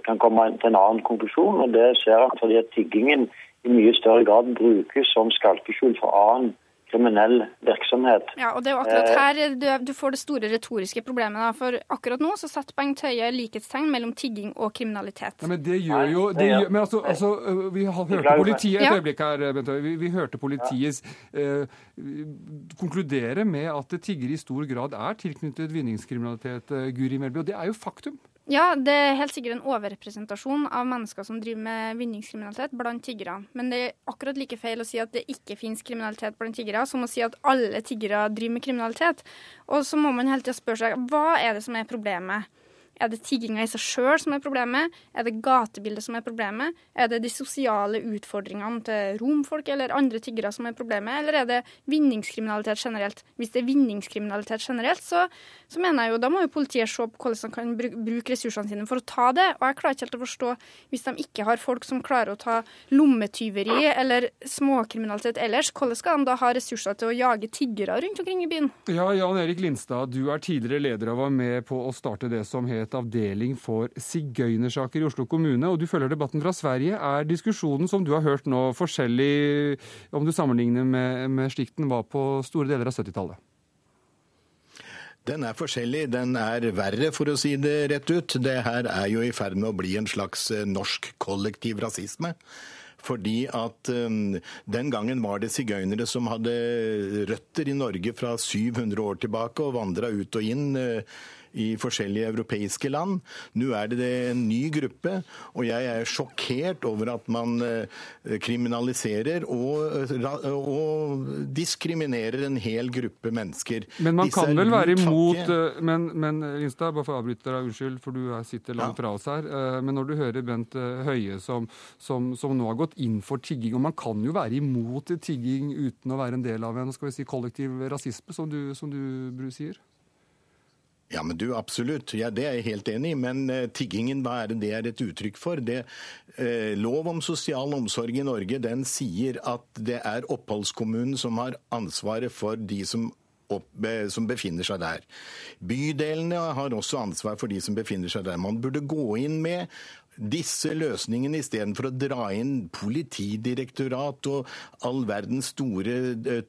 kan komme til en annen konklusjon. og Det ser jeg fordi at tiggingen i mye større grad brukes som skalkeskjul for annen kriminell virksomhet. Ja, og Det er jo akkurat eh, her du, du får det store retoriske problemet. Da. For akkurat nå så setter Bengt Høie likhetstegn mellom tigging og kriminalitet. Ja, men det gjør jo det gjør, Men altså, altså, vi Vi hørte politiet et øyeblikk her, Bent Høie. Vi, vi, hørte politiets eh, konkludere med at tiggere i stor grad er tilknyttet vinningskriminalitet, øh, Guri Melby. Og det er jo faktum. Ja, det er helt sikkert en overrepresentasjon av mennesker som driver med vinningskriminalitet blant tiggere. Men det er akkurat like feil å si at det ikke finnes kriminalitet blant tiggere, som å si at alle tiggere driver med kriminalitet. Og så må man hele tida spørre seg hva er det som er problemet. Er det tigginga i seg sjøl som er problemet? Er det gatebildet som er problemet? Er det de sosiale utfordringene til romfolk eller andre tiggere som er problemet, eller er det vinningskriminalitet generelt? Hvis det er vinningskriminalitet generelt, så, så mener jeg jo da må jo politiet se på hvordan de kan bruke ressursene sine for å ta det. Og jeg klarer ikke helt å forstå, hvis de ikke har folk som klarer å ta lommetyveri eller småkriminalitet ellers, hvordan skal de da ha ressurser til å jage tiggere rundt omkring i byen? Ja, Jan Erik Lindstad, du er tidligere leder og var med på å starte det som het avdeling for sigøynersaker i Oslo kommune, og du følger debatten fra Sverige. Er diskusjonen som du har hørt nå, forskjellig om du sammenligner med, med slik den var på store deler av 70-tallet? Den er forskjellig. Den er verre, for å si det rett ut. Det her er jo i ferd med å bli en slags eh, norsk kollektiv rasisme. Fordi at um, den gangen var det sigøynere som hadde røtter i Norge fra 700 år tilbake og vandra ut og inn. Uh, i forskjellige europeiske land. Nå er det en ny gruppe, og jeg er sjokkert over at man eh, kriminaliserer og, og diskriminerer en hel gruppe mennesker. Men man Disse kan vel være imot eh, Men, men Instad, bare for å avbryte deg, unnskyld, for du sitter langt fra oss her. Eh, men når du hører Bent Høie som, som, som nå har gått inn for tigging, og man kan jo være imot tigging uten å være en del av en skal vi si, kollektiv rasisme, som du, som du sier? Ja, men du, Absolutt. Ja, Det er jeg helt enig i. Men uh, tiggingen, hva er det det er et uttrykk for? Det, uh, lov om sosial omsorg i Norge den sier at det er oppholdskommunen som har ansvaret for de som, som befinner seg der. Bydelene har også ansvar for de som befinner seg der. Man burde gå inn med disse løsningene istedenfor å dra inn politidirektorat og all verdens store,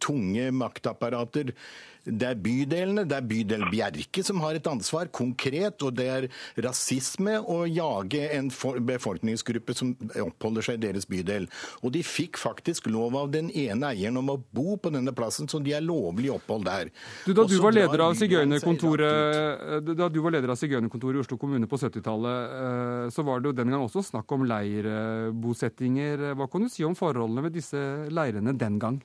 tunge maktapparater Det er bydelene, det er bydel Bjerke som har et ansvar, konkret. Og det er rasisme å jage en befolkningsgruppe som oppholder seg i deres bydel. Og de fikk faktisk lov av den ene eieren om å bo på denne plassen, så de er lovlig opphold der. Du, da, du var leder av sigøynerkontoret da du var leder av Sigøynerkontoret i Oslo kommune på 70-tallet, eh, så var det jo den gang også snakk om leirbosettinger. Hva kan du si om forholdene ved disse leirene den gang?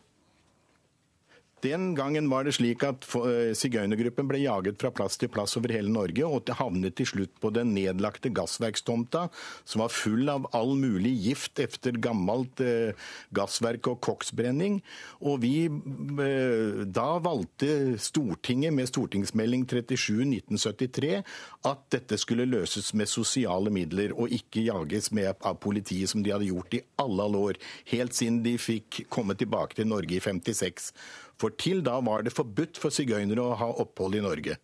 Den gangen var det slik at eh, sigøynergruppen ble jaget fra plass til plass over hele Norge, og det havnet til slutt på den nedlagte gassverkstomta, som var full av all mulig gift etter gammelt eh, gassverk og koksbrenning. Og vi, eh, da valgte Stortinget med stortingsmelding 37 1973 at dette skulle løses med sosiale midler, og ikke jages med av politiet, som de hadde gjort i alle, år, helt siden de fikk komme tilbake til Norge i 56. For til da var det forbudt for sigøynere å ha opphold i Norge.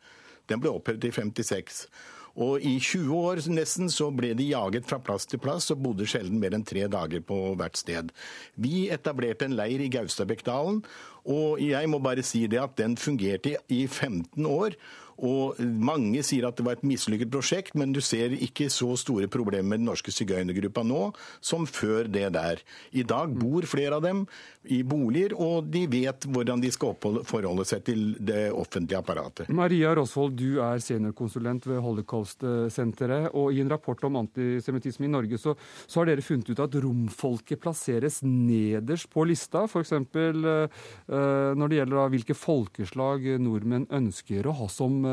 Den ble opphevet i 56. Og i 20 år nesten så ble de jaget fra plass til plass og bodde sjelden mer enn tre dager på hvert sted. Vi etablerte en leir i Gaustabekdalen, og jeg må bare si det at den fungerte i 15 år. Og Mange sier at det var et mislykket prosjekt, men du ser ikke så store problemer med den norske sigøynergruppa nå som før det der. I dag bor flere av dem i boliger, og de vet hvordan de skal forholde seg til det offentlige apparatet. Maria Rosvold, du er seniorkonsulent ved Holocaust-senteret. og I en rapport om antisemittisme i Norge så, så, har dere funnet ut at romfolket plasseres nederst på lista, f.eks. Uh, eh, når det gjelder hvilke folkeslag nordmenn ønsker å ha som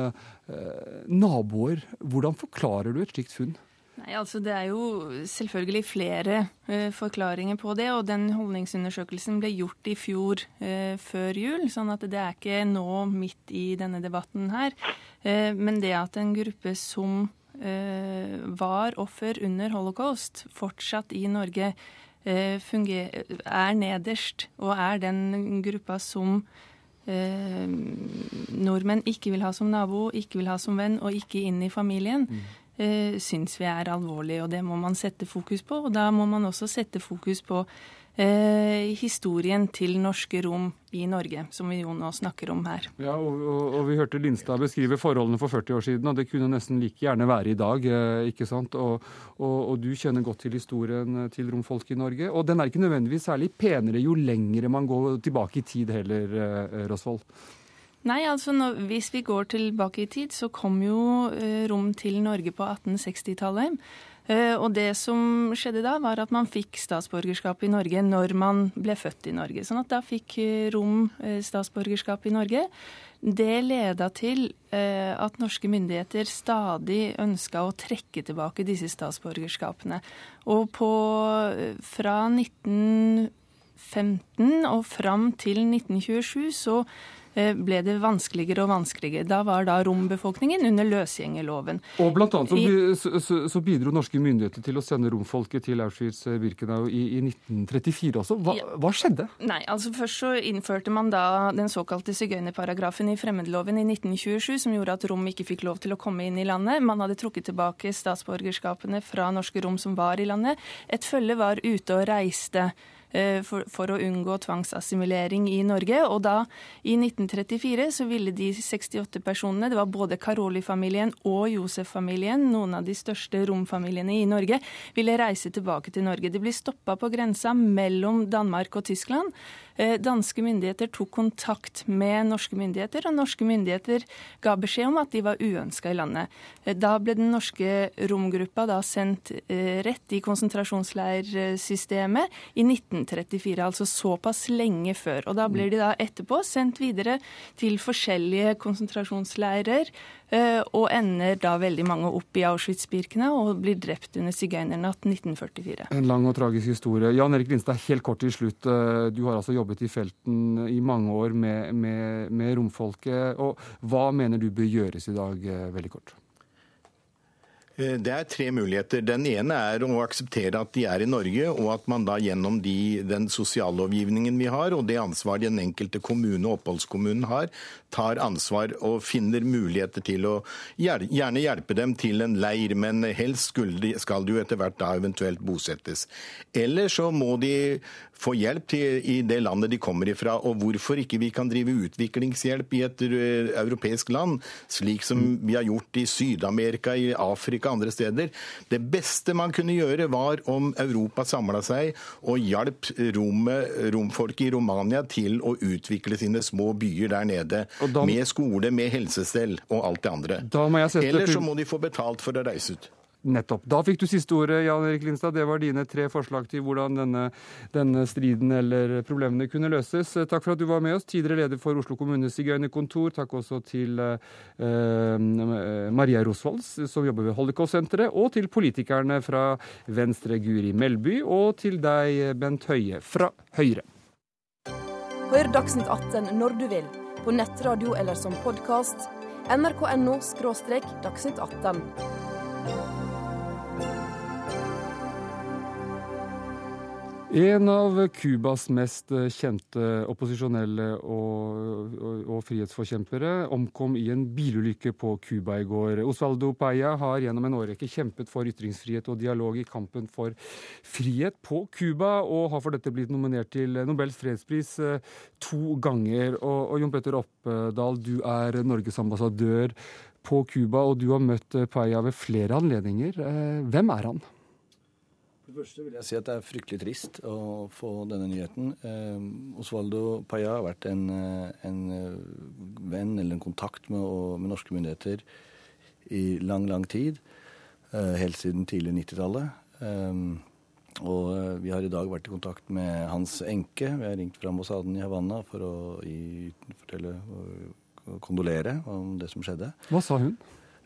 Eh, naboer. Hvordan forklarer du et slikt funn? Nei, altså Det er jo selvfølgelig flere uh, forklaringer på det. og Den holdningsundersøkelsen ble gjort i fjor uh, før jul, sånn at det er ikke nå midt i denne debatten her. Uh, men det at en gruppe som var offer under holocaust, fortsatt i Norge er nederst, og er den gruppa som eh, nordmenn ikke vil ha som nabo, ikke vil ha som venn og ikke inn i familien, mm. eh, syns vi er alvorlig. Og det må man sette fokus på. Og da må man også sette fokus på eh, historien til norske rom i Norge, som vi jo nå snakker om her. Ja, og, og, og Vi hørte Linstad beskrive forholdene for 40 år siden, og det kunne nesten like gjerne være i dag. Eh, ikke sant? Og, og, du kjenner godt til historien til romfolket i Norge. Og den er ikke nødvendigvis særlig penere jo lengre man går tilbake i tid heller, eh, Rosvold. Nei, altså når, hvis vi går tilbake i tid, så kom jo eh, rom til Norge på 1860-tallet. Eh, og det som skjedde da, var at man fikk statsborgerskap i Norge når man ble født i Norge. Sånn at da fikk eh, rom eh, statsborgerskap i Norge. Det leda til at norske myndigheter stadig ønska å trekke tilbake disse statsborgerskapene. Og på, fra 1915 og fram til 1927 så ble det vanskeligere og vanskeligere. Da var da rombefolkningen under løsgjengerloven. Og blant annet så, så, så, bidro norske myndigheter til å sende romfolket til Auschwitz-Birkenau i, i, 1934 også. Hva, hva, skjedde? Nei, altså Først så innførte man da den såkalte sigøynerparagrafen i fremmedloven i 1927, som gjorde at rom ikke fikk lov til å komme inn i landet. Man hadde trukket tilbake statsborgerskapene fra norske rom som var i landet. Et følge var ute og reiste Eh, for, for, å unngå tvangsassimilering i Norge. Og da, i 1934, så ville de 68 personene, det var både Karoli-familien og Josef-familien, noen av de største romfamiliene i Norge, ville reise tilbake til Norge. De ble stoppa på grensa mellom Danmark og Tyskland. Eh, danske myndigheter tok kontakt med norske myndigheter, og norske myndigheter ga beskjed om at de var uønska i landet. Eh, da ble den norske romgruppa da sendt eh, rett i konsentrasjonsleirsystemet i 1934, altså såpass lenge før. Og da blir de da etterpå sendt videre til forskjellige konsentrasjonsleirer og ender da veldig mange opp i Auschwitz-Birkene og blir drept under sigøynernatt 1944. En lang og tragisk historie. Jan Erik Lindstad, helt kort til slutt. Eh, du har altså jobbet i felten i mange år med, med, med romfolket. og Hva mener du bør gjøres i dag, eh, veldig kort? Eh, det er tre muligheter. Den ene er å akseptere at de er i Norge, og at man da gjennom de, den sosiallovgivningen vi har, og det ansvaret den enkelte kommune og oppholdskommunen har, tar ansvar og finner muligheter til å gjerne hjelpe dem til en leir, men helst skal de jo etter hvert da eventuelt bosettes. Eller så må de få hjelp til, i det landet de kommer ifra. Og hvorfor ikke vi kan drive utviklingshjelp i et eh, europeisk land, slik som vi har gjort i Syd-Amerika, i Afrika, andre steder. Det beste man kunne gjøre, var om Europa samla seg og hjalp romfolket i Romania til å utvikle sine små byer der nede. Da, med skole, med helsestell og alt det andre. Eller så må de få betalt for å reise ut. Nettopp. Da fikk du siste ordet, Jan Erik Lindstad. Det var dine tre forslag til hvordan denne, denne, striden eller problemene kunne løses. Takk for at du var med oss, tidligere leder for Oslo kommunes sigøynerkontor. Takk også til eh, Maria Rosvolds, som jobber ved Holocaust-senteret, og til politikerne fra Venstre, Guri Melby, og til deg, Bent Høie fra Høyre. Hør Dagsnytt 18 når du vil på nettradio eller som podkast. nrk.no – dagsnytt 18. En av Cubas mest kjente opposisjonelle og, og, og, frihetsforkjempere omkom i en bilulykke på Cuba i går. Osvaldo Paya har gjennom en årrekke kjempet for ytringsfrihet og dialog i kampen for frihet på Cuba, og har for dette blitt nominert til Nobels fredspris eh, to ganger. Og, og Jon Petter Oppdal, du er Norges ambassadør på Cuba, og du har møtt Paya ved flere anledninger. Eh, hvem er han? Det første vil jeg si at det er fryktelig trist å få denne nyheten. Eh, Osvaldo Paya har vært en, eh, en, eh, venn eller en kontakt med, med, norske myndigheter i lang, lang tid. Helt siden tidlig 90-tallet. Eh, og vi har i dag vært i kontakt med hans enke. Vi har ringt fra ambassaden i Havanna for å gi, fortelle og kondolere om det som skjedde. Hva sa hun?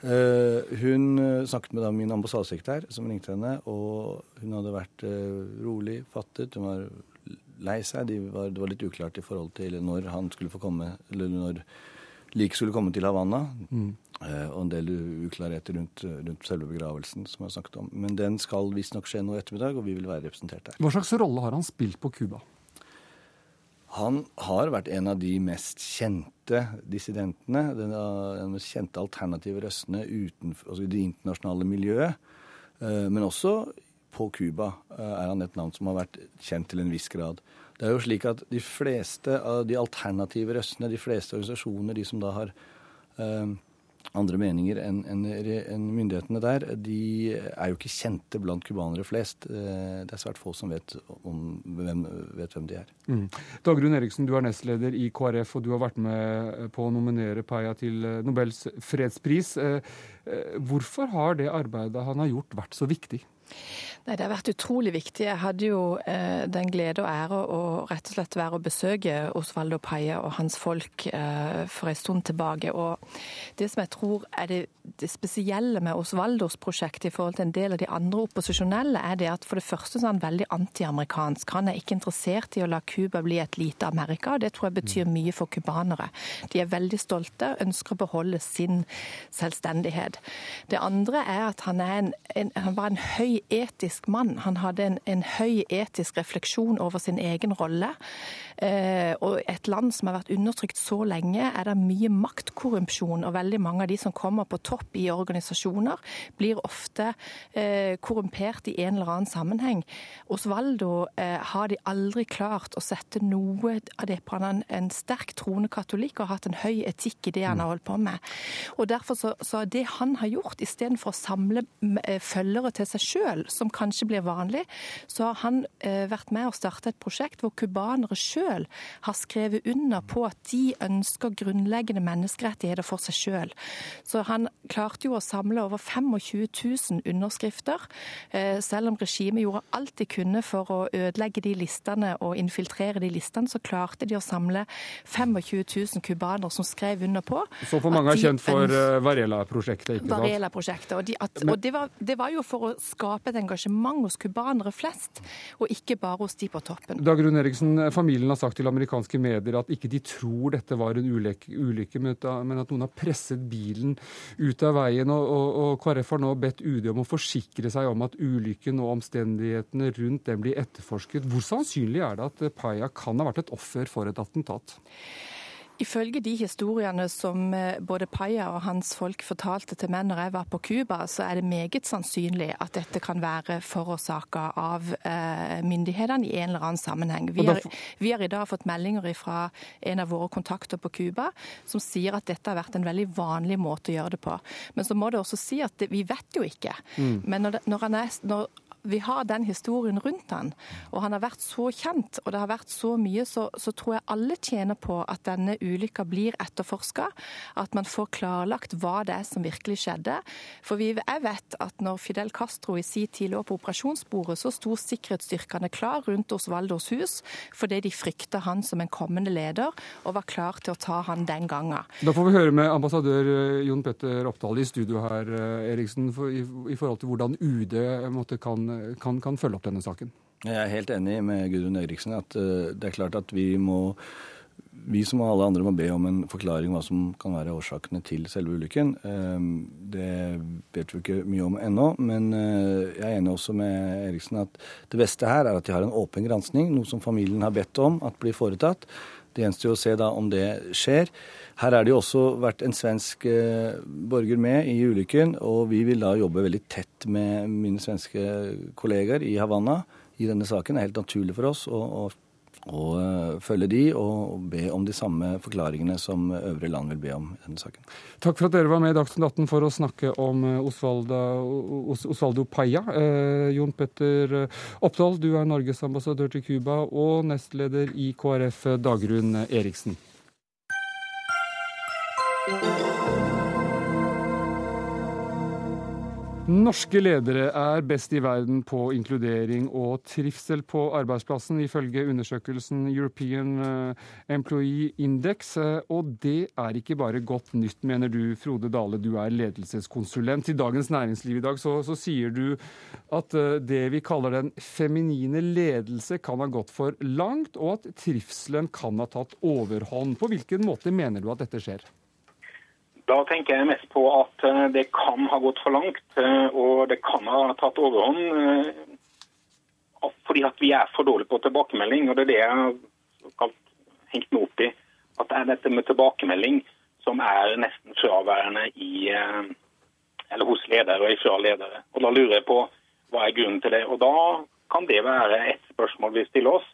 Uh, hun uh, snakket med da min ambassadesekretær, som ringte henne, og hun hadde vært uh, rolig, fattet. Hun var lei seg. De var, det var litt uklart i forhold til når han skulle få komme, eller når liket skulle komme til Havanna. Mm. og en del uklarheter rundt, rundt, selve begravelsen, som jeg har snakket om. Men den skal visstnok skje nå ettermiddag, og vi vil være representert der. Hva slags rolle har han spilt på Cuba? Han har vært en av de mest kjente dissidentene, den, den mest kjente alternative røstene utenfor altså det internasjonale miljøet. Eh, men også på Cuba eh, er han et navn som har vært kjent til en viss grad. Det er jo slik at De fleste av de alternative røstene, de fleste organisasjoner, de som da har eh, andre meninger enn en, en myndighetene der, de er jo ikke kjente blant cubanere flest. Eh, det er svært få som vet, om, hvem, vet hvem de er. Mm. Dagrun Eriksen, du er nestleder i KrF, og du har vært med på å nominere Paya til eh, Nobels fredspris. Eh, hvorfor har det arbeidet han har gjort, vært så viktig? Nei, Det har vært utrolig viktig. Jeg hadde jo eh, den glede og ære å rett og slett være å besøke Osvaldo Paye og hans folk eh, for en stund tilbake. Og det som jeg tror er det, det, spesielle med Osvaldos prosjekt i forhold til en del av de andre opposisjonelle, er det at for det første så er han veldig antiamerikansk. Han er ikke interessert i å la Cuba bli et lite Amerika, og det tror jeg betyr mye for cubanere. De er veldig stolte og ønsker å beholde sin selvstendighet. Det andre er at han, er en, en, han var en høy etisk etisk mann. Han hadde en, en høy etisk refleksjon over sin egen rolle. Eh, og et land som har vært undertrykt så lenge, er det mye maktkorrupsjon. Og veldig mange av de som kommer på topp i organisasjoner, blir ofte eh, korrumpert i en eller annen sammenheng. Osvaldo eh, har de aldri klart å sette noe av det på. Han er en, sterk troende katolikk og har hatt en høy etikk i det han har holdt på med. Og derfor så, så det han har gjort, istedenfor å samle eh, følgere til seg sjøl, som kan kanskje blir vanlig, så har han eh, vært med å starte et prosjekt hvor cubanere sjøl har skrevet under på at de ønsker grunnleggende menneskerettigheter for seg sjøl. Så han klarte jo å samle over 25 000 underskrifter, eh, selv om regimet gjorde alt de kunne for å ødelegge de listene og infiltrere de listene, så klarte de å samle 25 000 cubanere som skrev under på. Så for mange er kjent for uh, Varela-prosjektet, ikke sant? Varela-prosjektet. Og, de, at, og det, var, det var jo for å skape et engasjement engasjement hos cubanere flest, og ikke bare hos de på toppen. Dag Rune Eriksen, familien har sagt til amerikanske medier at ikke de tror dette var en ulykke, men at noen har presset bilen ut av veien. Og, og, og KrF har nå bedt UD om å forsikre seg om at ulykken og omstendighetene rundt den blir etterforsket. Hvor sannsynlig er det at Paya kan ha vært et offer for et attentat? Ifølge de historiene som eh, både Paya og hans folk fortalte til meg når jeg var på Cuba, så er det meget sannsynlig at dette kan være forårsaka av eh, myndighetene i en eller annen sammenheng. Vi har, vi har, i dag fått meldinger fra en av våre kontakter på Cuba som sier at dette har vært en veldig vanlig måte å gjøre det på. Men så må det også si at det, vi vet jo ikke. Mm. Men når, når, er, når vi har den historien rundt han, og han har vært så kjent, og det har vært så mye, så, så tror jeg alle tjener på at denne ulykka blir etterforska. At man får klarlagt hva det er som virkelig skjedde. For vi, jeg vet at når Fidel Castro i sin tid lå på operasjonsbordet, så sto sikkerhetsstyrkene klar rundt Osvaldos hus fordi de frykta han som en kommende leder, og var klar til å ta han den gangen. Da får vi høre med ambassadør eh, Jon Petter Oppdal i studio her, eh, Eriksen, for, i, i, forhold til hvordan UD måtte, kan kan, kan følge opp denne saken. Jeg er helt enig med Gudrun Eriksen at uh, det er klart at vi må vi som alle andre må be om en forklaring hva som kan være årsakene til selve ulykken. Ehm, det vet vi ikke mye om ennå, men eh, jeg er enig også med Eriksen at det beste her er at de har en åpen gransking, noe som familien har bedt om at blir foretatt. Det gjenstår å se da om det skjer. Her er det jo også vært en svensk eh, borger med i ulykken, og vi vil da jobbe veldig tett med mine svenske kolleger i Havanna i denne saken. Det er helt naturlig for oss å, å og eh, følge de og be om de samme forklaringene som øvrige land vil be om i denne saken. Takk for at dere var med i Dagsnytt 18 for å snakke om Osvalda, Osvaldo, Osvaldo Paya. Eh, Jon Petter Oppdal, du er Norges ambassadør til Cuba, og nestleder i KrF, Dagrun Eriksen. Norske ledere er best i verden på inkludering og trivsel på arbeidsplassen, ifølge undersøkelsen European eh, Employee Index. Eh, og det er ikke bare godt nytt, mener du, Frode Dale, du er ledelseskonsulent. I Dagens Næringsliv i dag så, så sier du at eh, det vi kaller den feminine ledelse kan ha gått for langt, og at trivselen kan ha tatt overhånd. På hvilken måte mener du at dette skjer? Da tenker jeg mest på at eh, det kan ha gått for langt, eh, og det kan ha tatt overhånd. Eh, fordi at vi er for dårlige på tilbakemelding. og Det er det jeg har hengt meg opp i. At det er dette med tilbakemelding som er nesten fraværende i, eller hos ledere og ifra ledere. Og Da lurer jeg på hva er grunnen til det. Og Da kan det være et spørsmål vi stiller oss.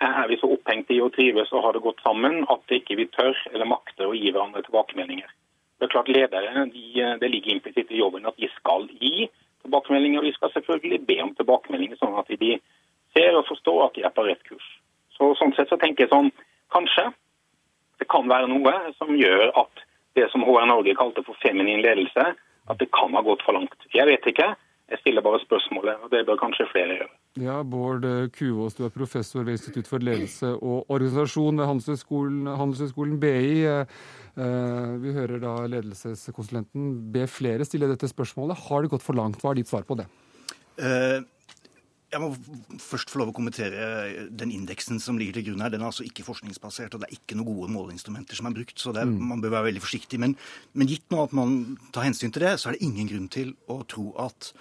Er vi så opphengt i å trives og ha det godt sammen at ikke vi tør eller makter å gi hverandre tilbakemeldinger? Det er klart Ledere de, det ligger implisitt i jobben at de skal gi tilbakemeldinger. og De skal selvfølgelig be om tilbakemeldinger, sånn at de ser og forstår at de er på rett kurs. Så, sånn sett så tenker jeg sånn, Kanskje det kan være noe som gjør at det som HR Norge kalte for feminin ledelse, at det kan ha gått for langt. Jeg vet ikke. Jeg stiller bare spørsmålet, og det bør kanskje flere gjøre. Ja, Bård Kuvås, du er professor ved Institutt for ledelse og organisasjon ved Handelshøyskolen, Handelshøyskolen BI. Eh, vi hører da ledelseskonsulenten be flere stille dette spørsmålet. Har det gått for langt? Hva er ditt svar på det? Uh, jeg må først få lov å kommentere den indeksen som ligger til grunn her. Den er altså ikke forskningsbasert, og det er ikke noen gode måleinstrumenter som er brukt. Så er, mm. man bør være veldig forsiktig. Men, men gitt nå at man tar hensyn til det, så er det ingen grunn til å tro at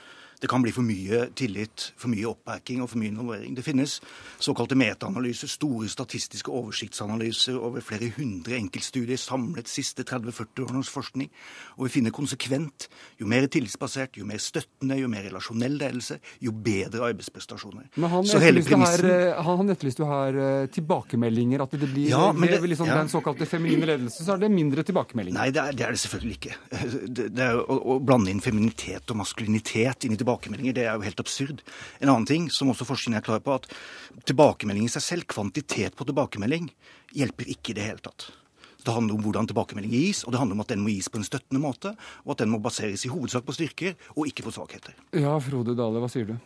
det kan bli for mye tillit, for mye oppbacking og for mye involvering. Det finnes såkalte metaanalyser, store statistiske oversiktsanalyser over flere hundre enkeltstudier samlet siste 30-40 årenes forskning. Og vi finner konsekvent jo mer tillitsbasert, jo mer støttende, jo mer relasjonell ledelse, jo bedre arbeidsprestasjoner. Men han etterlyste her, eh, han etterlyste her eh, tilbakemeldinger, at det blir ja, det, liksom ja. den såkalte feminine ledelse, så er det mindre tilbakemeldinger. Nei, det er det, er det selvfølgelig ikke. (laughs) Det, det er å, å blande inn feminitet og maskulinitet inn i tilbakemeldinger, det er jo helt absurd. En annen ting som også forskningen er klar på, at tilbakemelding i seg selv, kvantitet på tilbakemelding, hjelper ikke i det hele tatt. Det handler om hvordan tilbakemelding gis, og det handler om at den må gis på en støttende måte, og at den må baseres i hovedsak på styrker og ikke på svakheter. Ja, Frode Dale, hva sier du?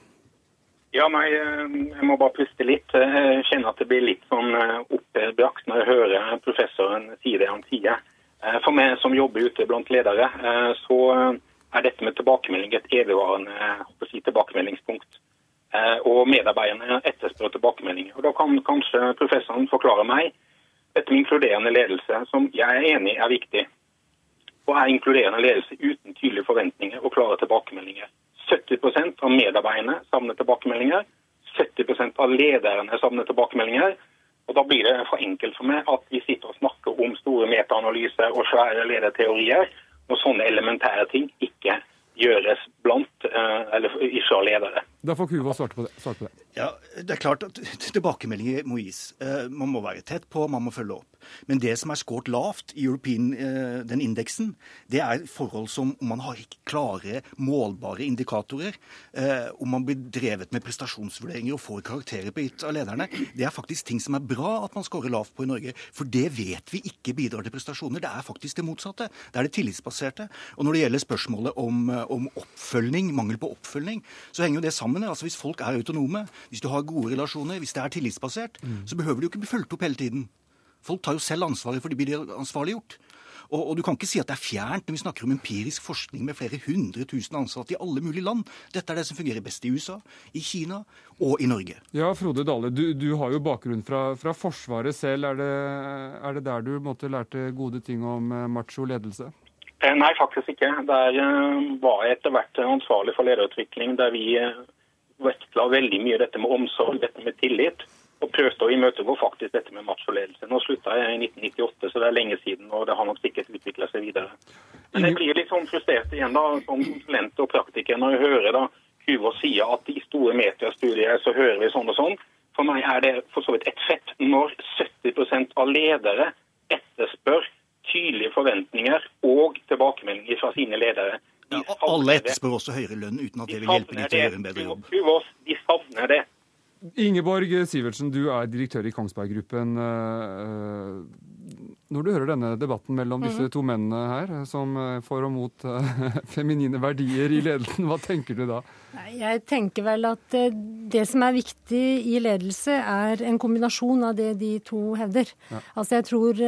Ja, nei, eh, Jeg må bare puste litt. Jeg kjenner at det blir litt sånn oppbrakt oppebrakt når jeg hører professoren si det han sier. Eh, for meg som jobber ute blant ledere, så er dette med tilbakemelding et evigvarende si, tilbakemeldingspunkt. eh, og medarbeiderne etterspør tilbakemeldinger. Og Da kan kanskje professoren forklare meg dette med inkluderende ledelse, som jeg er enig er viktig. Og er inkluderende ledelse uten tydelige forventninger og klare tilbakemeldinger. 70% av medarbeiderne savner tilbakemeldinger. 70% av lederne savner tilbakemeldinger. Og Da blir det for enkelt for meg at vi sitter og snakker om store metaanalyser og svære lederteorier når sånne elementære ting ikke gjøres blant eh, eller ikke av ledere. Da får Kuva svare på, på det. Ja, Det er klart at tilbakemeldinger må gis. Eh, man må være tett på, man må følge opp. Men det som er skåret lavt i European, eh, den indeksen, det er forhold som man har ikke klare, målbare indikatorer, om man blir drevet med prestasjonsvurderinger og får karakterer på gitt av lederne. Det er faktisk ting som er bra at man scorer lavt på i Norge. For det vet vi ikke bidrar til prestasjoner. Det er faktisk det motsatte. Det er det tillitsbaserte. Og når det gjelder spørsmålet om, om oppfølging, mangel på oppfølging, så henger jo det sammen. Altså Hvis folk er autonome, hvis du har gode relasjoner, hvis det er tillitsbasert, mm. så behøver du ikke bli fulgt opp hele tiden. Folk tar jo selv ansvaret for de blir ansvarliggjort. Og, og, du kan ikke si at det er fjernt når vi snakker om empirisk forskning med flere hundre tusen ansatte i alle mulige land. Dette er det som fungerer best i USA, i Kina og i Norge. Ja, Frode Dale, du, du har jo bakgrunn fra, fra Forsvaret selv. Er det, er det, der du måtte lærte gode ting om eh, macho ledelse? Eh, nei, faktisk ikke. Der eh, var jeg etter hvert ansvarlig for lederutvikling, der vi vektla veldig mye dette med omsorg, dette med tillit og prøvde å imøtegå faktisk dette med macholedelse. Nå slutta jeg i 1998, så det er lenge siden, og det har nok sikkert utvikla seg videre. Men jeg blir litt sånn frustrert igjen da, som konsulent og praktiker når jeg hører da Kuvås sier at i store meteorstudier, så hører vi sånn og sånn. For meg er det for så vidt et fett når 70% av ledere etterspør tydelige forventninger og tilbakemeldinger fra sine ledere. Ja, alle etterspør også høyere lønn uten at det vil hjelpe dem til å gjøre en bedre jobb. Kuvås, de savner det. Ingeborg Sivertsen, du er direktør i Kongsberg Gruppen. Eh, når du hører denne debatten mellom disse mhm. to mennene her, som eh, for og mot uh, (laughs) feminine verdier i ledelsen, hva tenker du da? Jeg tenker vel at uh, det som er viktig i ledelse, er en kombinasjon av det de to hevder. Ja. Altså jeg tror,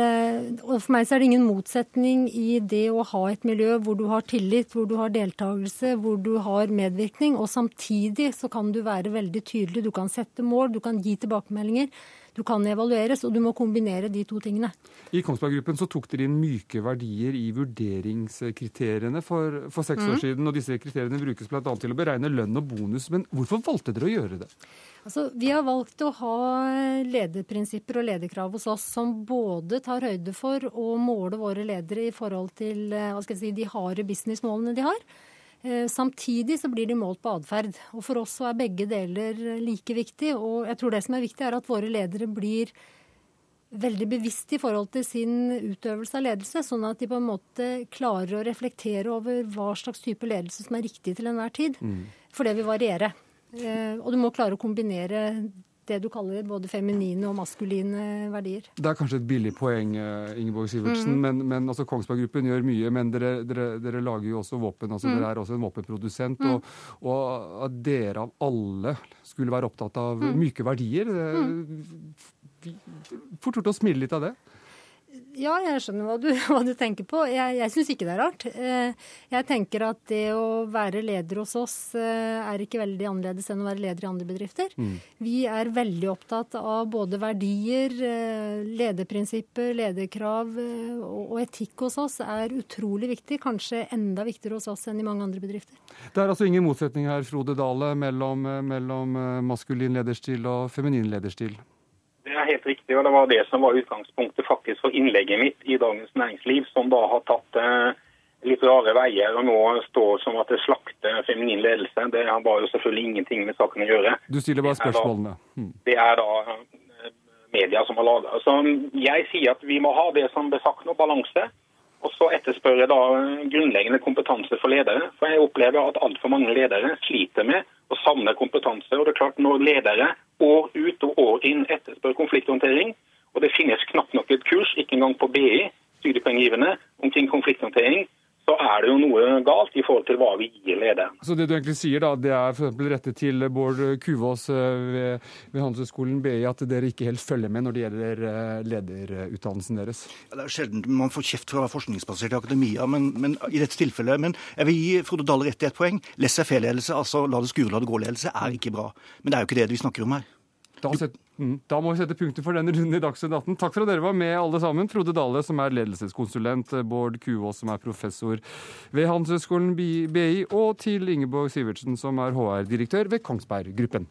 og For meg så er det ingen motsetning i det å ha et miljø hvor du har tillit, hvor du har deltakelse, hvor du har medvirkning, og samtidig så kan du være veldig tydelig. Du kan sette mål, du kan gi tilbakemeldinger. Du kan evalueres, og du må kombinere de to tingene. I Kongsberg Gruppen så tok dere inn myke verdier i vurderingskriteriene for, for seks mm. år siden. og Disse kriteriene brukes bl.a. til å beregne lønn og bonus. Men hvorfor valgte dere å gjøre det? Altså, vi har valgt å ha lederprinsipper og lederkrav hos oss som både tar høyde for å måle våre ledere i forhold til eh, si, de harde businessmålene de har. Eh, samtidig så blir de målt på atferd. Og for oss så er begge deler like viktig. Og jeg tror det som er viktig, er at våre ledere blir veldig bevisst i forhold til sin utøvelse av ledelse, sånn at de på en måte klarer å reflektere over hva slags type ledelse som er riktig til enhver tid. Mm. For det vil variere. Eh, og du må klare å kombinere det du kaller både feminine og maskuline verdier. Det er kanskje et billig poeng, eh, Ingeborg Sivertsen, mm. men, men altså, Kongsberg Gruppen gjør mye. Men dere, dere, dere lager jo også våpen. altså mm. Dere er også en våpenprodusent. Mm. Og, og, at dere av alle skulle være opptatt av mm. myke verdier Fort gjort å smile litt av det. Ja, jeg skjønner hva du, (laughs) hva du tenker på. Jeg, jeg syns ikke det er rart. Eh, jeg tenker at det å være leder hos oss eh, er ikke veldig annerledes enn å være leder i andre bedrifter. Mm. Vi er veldig opptatt av både verdier, eh, lederprinsipper, lederkrav og etikk hos oss er utrolig viktig. Kanskje enda viktigere hos oss enn i mange andre bedrifter. Det er altså ingen motsetning her, Frode Dale, mellom, mellom maskulin lederstil og feminin lederstil? Det er helt riktig, og det var det som var utgangspunktet faktisk for innlegget mitt i Dagens Næringsliv, som da har tatt eh, litt rare veier og nå står som at det slakter feminin ledelse. Det har jo selvfølgelig ingenting med saken å gjøre. Du stiller bare spørsmålene. Hmm. Det er da, det er da media som har laga. Så jeg sier at vi må ha det som ble sagt nå, balanse. Og så etterspør jeg da grunnleggende kompetanse for ledere. For jeg opplever at altfor mange ledere sliter med å samler kompetanse. Og det er klart når ledere år ut og år inn etterspør konflikthåndtering, og det finnes knapt nok et kurs, ikke engang på BI, studiepoenggivende, omkring konflikthåndtering, så er det jo noe galt i forhold til hva vi gir lederen. Så det du egentlig sier, da, det er for eksempel rettet til Bård Kuvås eh, ved, ved Handelshøyskolen BI, at dere ikke helt følger med når det gjelder eh, lederutdannelsen deres? Ja, det er sjelden man får kjeft for å være forskningsbasert i akademia, men, men, i dette tilfellet Men jeg vil gi Frode Dahl rett i et poeng. Laissez-faire-ledelse, altså la det skure, la det gå-ledelse, er ikke bra. Men det er jo ikke det vi snakker om her. Da, set, mm, da, må vi sette punktum for denne runden i Dagsnytt 18. Takk for at dere var med, alle sammen. Frode Dale, som er ledelseskonsulent, Bård Kuås, som er professor ved Handelshøyskolen BI, og til Ingeborg Sivertsen, som er HR-direktør ved Kongsberg Gruppen.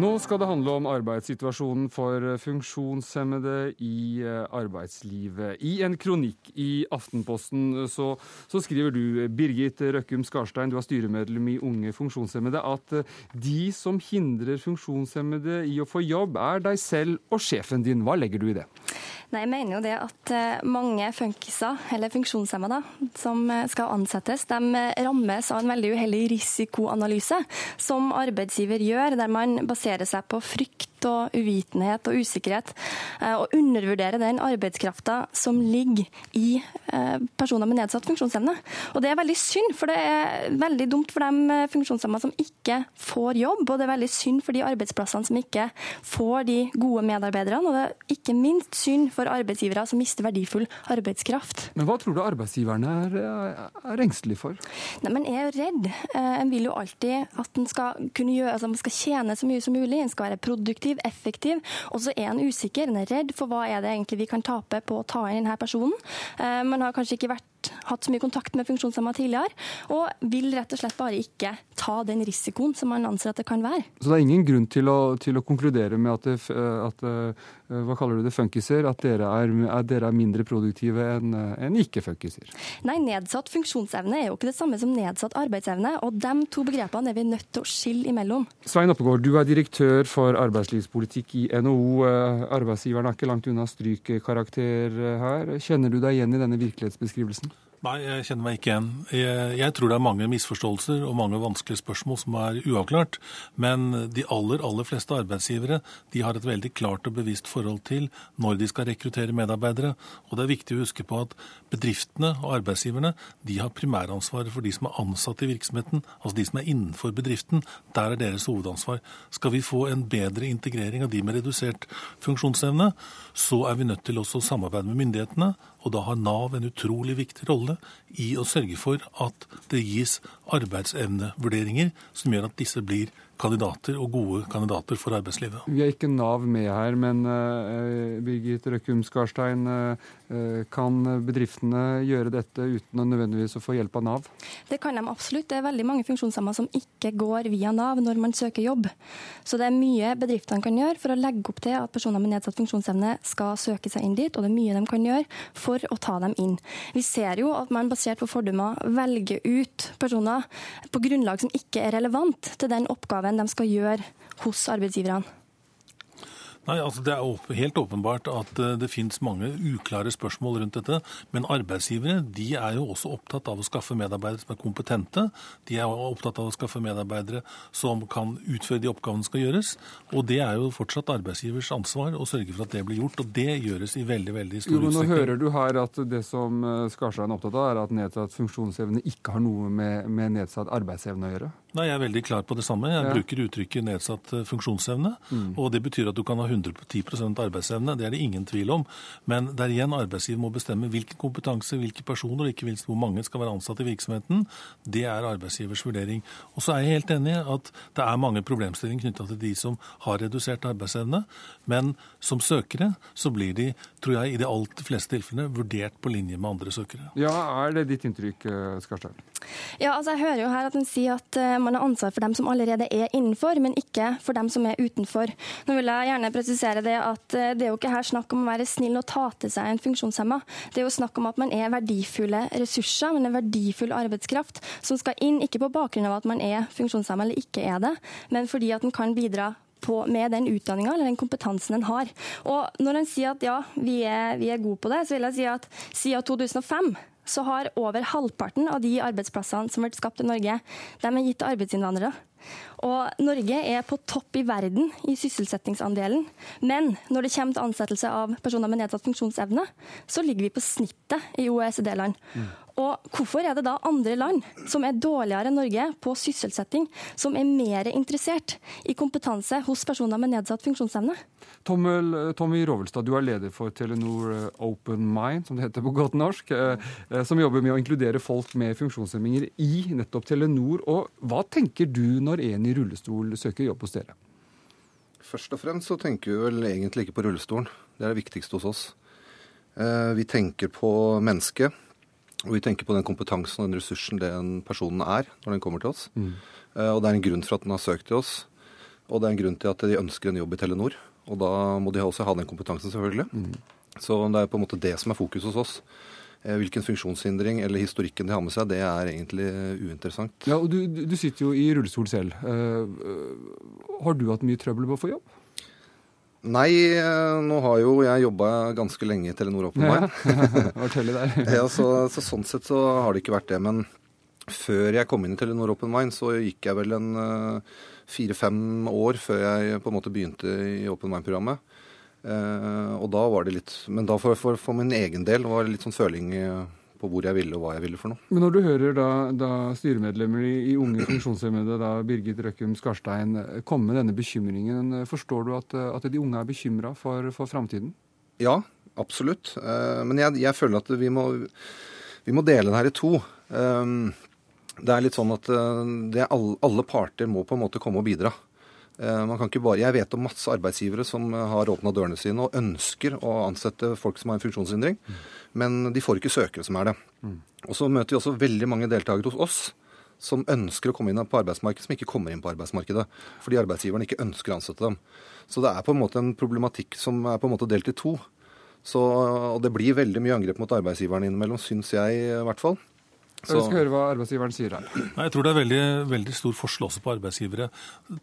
Nå skal det handle om arbeidssituasjonen for funksjonshemmede i eh, arbeidslivet. I en kronikk i Aftenposten så, så skriver du, Birgit Røkkum Skarstein, du er styremedlem i Unge funksjonshemmede, at eh, de som hindrer funksjonshemmede i å få jobb, er deg selv og sjefen din. Hva legger du i det? Nei, Jeg mener jo det at eh, mange funkiser, eller funksjonshemmede, som skal ansettes, de rammes av en veldig uheldig risikoanalyse som arbeidsgiver gjør, der man baserer seg på frykt og uvitenhet og usikkerhet, og undervurdere den arbeidskrafta som ligger i personer med nedsatt funksjonsevne. Og Det er veldig synd, for det er veldig dumt for de funksjonshemmede som ikke får jobb, og det er veldig synd for de arbeidsplassene som ikke får de gode medarbeiderne, og det er ikke minst synd for arbeidsgivere som mister verdifull arbeidskraft. Men hva tror du arbeidsgiverne er, er engstelige for? Nei, men jeg er jo redd. En vil jo alltid at en skal kunne gjøre, altså man skal tjene så mye som mulig, en skal være produktiv, effektiv. Og så er en usikker, en er redd for hva er det egentlig vi kan tape på å ta inn denne personen. Man har kanskje ikke vært hatt så mye kontakt med funksjonshemmede tidligere, og vil rett og slett bare ikke ta den risikoen som man anser at det kan være. Så det er ingen grunn til å, til å konkludere med at, det, at, hva kaller du det, funkiser, at dere er, at dere er mindre produktive enn en ikke-funkiser? Nei, nedsatt funksjonsevne er jo ikke det samme som nedsatt arbeidsevne, og de to begrepene er vi nødt til å skille imellom. Svein Oppegård, du er direktør for arbeidslivspolitikk i NHO. Arbeidsgiveren er ikke langt unna strykkarakter her. Kjenner du deg igjen i denne virkelighetsbeskrivelsen? Nei, jeg kjenner meg ikke igjen. Jeg, jeg, tror det er mange misforståelser og mange vanskelige spørsmål som er uavklart. Men de aller, aller fleste arbeidsgivere de har et veldig klart og bevisst forhold til når de skal rekruttere medarbeidere. Og det er viktig å huske på at bedriftene og arbeidsgiverne de har primæransvaret for de som er ansatt i virksomheten, altså de som er innenfor bedriften. Der er deres hovedansvar. Skal vi få en bedre integrering av de med redusert funksjonsevne, så er vi nødt til også å samarbeide med myndighetene. Og da har Nav en utrolig viktig rolle i å sørge for at det gis arbeidsevnevurderinger som gjør at disse blir kandidater og gode kandidater for arbeidslivet. Vi er ikke Nav med her, men uh, Birgit Røkkum Skarstein, uh, kan bedriftene gjøre dette uten å nødvendigvis å få hjelp av Nav? Det kan de absolutt. Det er veldig mange funksjonshemmede som ikke går via Nav når man søker jobb. Så det er mye bedriftene kan gjøre for å legge opp til at personer med nedsatt funksjonsevne skal søke seg inn dit, og det er mye de kan gjøre for å ta dem inn. Vi ser jo at man basert på fordommer velger ut personer på grunnlag som ikke er relevant til den oppgaven de skal gjøre hos arbeidsgiverne? Nei, altså Det er helt åpenbart at eh, det finnes mange uklare spørsmål rundt dette. Men arbeidsgivere de er jo også opptatt av å skaffe medarbeidere som er kompetente. De er opptatt av å skaffe medarbeidere som kan utføre de oppgavene som skal gjøres. Og det er jo fortsatt arbeidsgivers ansvar å sørge for at det blir gjort. Og det gjøres i veldig veldig stor utstrekning. Nå hører du her at det som eh, Skarstein er opptatt av, er at nedsatt funksjonsevne ikke har noe med, med nedsatt arbeidsevne å gjøre? Nei, Jeg er veldig klar på det samme. Jeg ja. bruker uttrykket nedsatt eh, funksjonsevne. Mm. og Det betyr at du kan ha 110% arbeidsevne. Det er det ingen tvil om. Men der igjen arbeidsgiver må bestemme hvilken kompetanse, hvilke personer og ikke minst hvor mange skal være ansatt i virksomheten. Det er arbeidsgivers vurdering. Og så er jeg helt enig i at det er mange problemstillinger knytta til de som har redusert arbeidsevne. Men som søkere så blir de, tror jeg, i de alt fleste tilfellene vurdert på linje med andre søkere. Ja, Er det ditt inntrykk, eh, Skarstein? Ja, altså jeg hører jo her at en sier at eh, man har ansvar for dem som allerede er innenfor, men ikke for dem som er utenfor. Nå vil jeg gjerne presisere det at eh, det er jo ikke her snakk om å være snill og ta til seg en funksjonshemma. Det er jo snakk om at man er verdifulle ressurser, men en verdifull arbeidskraft som skal inn, ikke på bakgrunn av at man er funksjonshemma eller ikke er det, men fordi at man kan bidra på, med den utdanninga eller den kompetansen en har. Og Når en sier at ja, vi er, vi er gode på det, så vil jeg si at siden 2005 så har over halvparten av de arbeidsplassene som ble skapt i Norge, de er gitt til arbeidsinnvandrere. Og Norge er på topp i verden i sysselsettingsandelen. Men når det kommer til ansettelse av personer med nedsatt funksjonsevne, så ligger vi på snittet i OECD-land. Mm. Og hvorfor er det da andre land som er dårligere enn Norge på sysselsetting, som er mer interessert i kompetanse hos personer med nedsatt funksjonsevne? Tommy Rovelstad, du er leder for Telenor eh, Open Mind, som det heter på godt norsk, eh, eh, som jobber med å inkludere folk med funksjonshemminger i nettopp Telenor. Og hva tenker du når en i rullestol søker jobb hos dere? Først og fremst så tenker vi vel egentlig ikke på rullestolen. Det er det viktigste hos oss. Vi tenker på mennesket og vi tenker på den kompetansen og den ressursen den personen er når den kommer til oss. Mm. Uh, og det er en grunn for at den har søkt til oss. Og det er en grunn til at de ønsker en jobb i Telenor. Og da må de også ha den kompetansen, selvfølgelig. Mm. Så det er på en måte det som er fokus hos oss. Uh, hvilken funksjonshindring eller historikken de har med seg, det er egentlig uinteressant. Ja, og Du, du sitter jo i rullestol selv. Uh, har du hatt mye trøbbel med å få jobb? Nei, eh, nå har jo jeg jobba ganske lenge i Telenor Open Mind. (laughs) (laughs) Ja, så, så, sånn sett så har det ikke vært det. Men før jeg kom inn i Telenor Open Mind, så gikk jeg vel en uh, fire-fem år før jeg på en måte begynte i Open Mind-programmet. Eh, og da var det litt Men da for, for, for, min egen del var det litt sånn føling uh, på hvor jeg ville og hva jeg ville for noe. Men når du hører da, da styremedlemmer i, i Unge funksjonshemmede, da Birgit Røkkum Skarstein, komme med denne bekymringen, forstår du at, at de unge er bekymra for, for framtiden? Ja, absolutt. Eh, men jeg, jeg føler at vi må, vi må, dele det her i to. Eh, det er litt sånn at eh, alle, alle parter må på en måte komme og bidra. Man kan ikke bare, Jeg vet om masse arbeidsgivere som har åpna dørene sine og ønsker å ansette folk som har en funksjonshindring. Mm men de får ikke søkere som er det. Mm. Og så møter vi også veldig mange deltakere hos oss som ønsker å komme inn på arbeidsmarkedet, som ikke kommer inn på arbeidsmarkedet. Fordi arbeidsgiveren ikke ønsker å ansette dem. Så det er på en måte en problematikk som er på en måte delt i to. Så, og det blir veldig mye angrep mot arbeidsgiveren innimellom, syns jeg i hvert fall. Så... Vi skal høre hva arbeidsgiveren sier her. Nei, jeg tror det er veldig, veldig stor forskjell også på arbeidsgivere.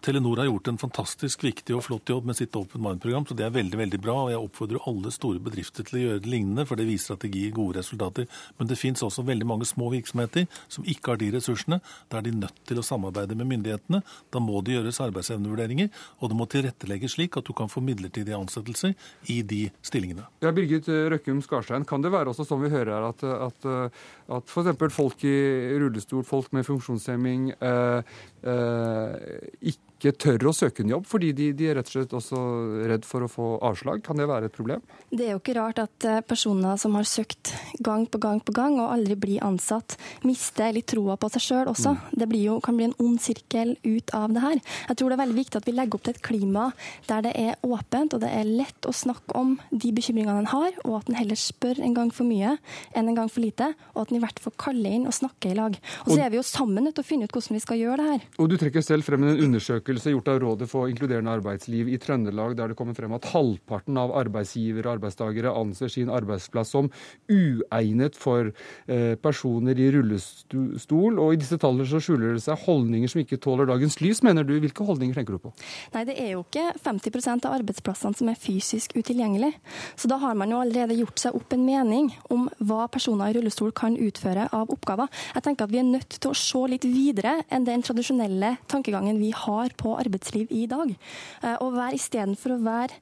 Telenor har gjort en fantastisk viktig og flott jobb med sitt Open Mind-program, så det er veldig veldig bra. og Jeg oppfordrer alle store bedrifter til å gjøre det lignende, for det viser at det gir gode resultater. Men det finnes også veldig mange små virksomheter som ikke har de ressursene. Da er de nødt til å samarbeide med myndighetene. Da må det gjøres arbeidsevnevurderinger, og det må tilrettelegges slik at du kan få midlertidige ansettelser i de stillingene. Ja, Birgit Røkkum Skarstein, kan det være også som vi hører her, at, at, at f.eks. folk folk i rullestol, folk med funksjonshemming, eh, eh, ikke tør å søke en jobb fordi de, de, er rett og slett også redd for å få avslag? Kan det være et problem? Det er jo ikke rart at eh, personer som har søkt gang på gang på gang og aldri blir ansatt, mister litt troa på seg sjøl også. Mm. Det jo, kan bli en ond sirkel ut av det her. Jeg tror det er veldig viktig at vi legger opp til et klima der det er åpent og det er lett å snakke om de bekymringene en har, og at en heller spør en gang for mye enn en gang for lite, og at en i hvert fall kaller inn og snakker i lag. Og så er vi jo sammen nødt til å finne ut hvordan vi skal gjøre det her. Og Du trekker selv frem en undersøkelse gjort av Rådet for inkluderende arbeidsliv i Trøndelag, der det kommer frem at halvparten av arbeidsgivere og arbeidstakere anser sin arbeidsplass som uegnet for eh, personer i rullestol. Og i disse tallene så skjuler det seg holdninger som ikke tåler dagens lys, mener du. Hvilke holdninger tenker du på? Nei, det er jo ikke 50% av arbeidsplassene som er fysisk utilgjengelig. Så da har man jo allerede gjort seg opp en mening om hva personer i rullestol kan utføre av oppgaver. Jeg tenker at vi er nødt til å se litt videre enn den tradisjonelle tankegangen vi har på arbeidsliv i dag. Eh, og være Istedenfor å være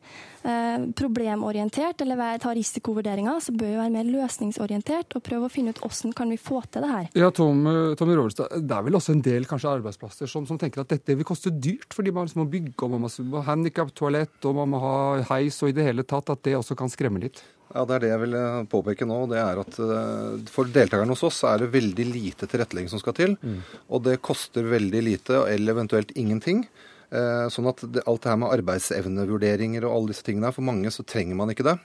eh, problemorientert eller være, ta risikovurderinger, så bør vi være mer løsningsorientert og prøve å finne ut hvordan kan vi få til det her. Ja, Tom, Tommy Rovelstad, Det er vel også en del kanskje arbeidsplasser som, som tenker at dette vil koste dyrt, fordi man må bygge og man må ha handikap-toalett og man må ha heis og i det hele tatt, at det også kan skremme litt? Ja, Det er det jeg vil påpeke nå. det er at eh, For deltakerne hos oss er det veldig lite tilrettelegging som skal til. Mm. Og det koster veldig lite, eller eventuelt ingenting. Eh, sånn at alt det her med arbeidsevnevurderinger og alle disse tingene, for mange så trenger man ikke det.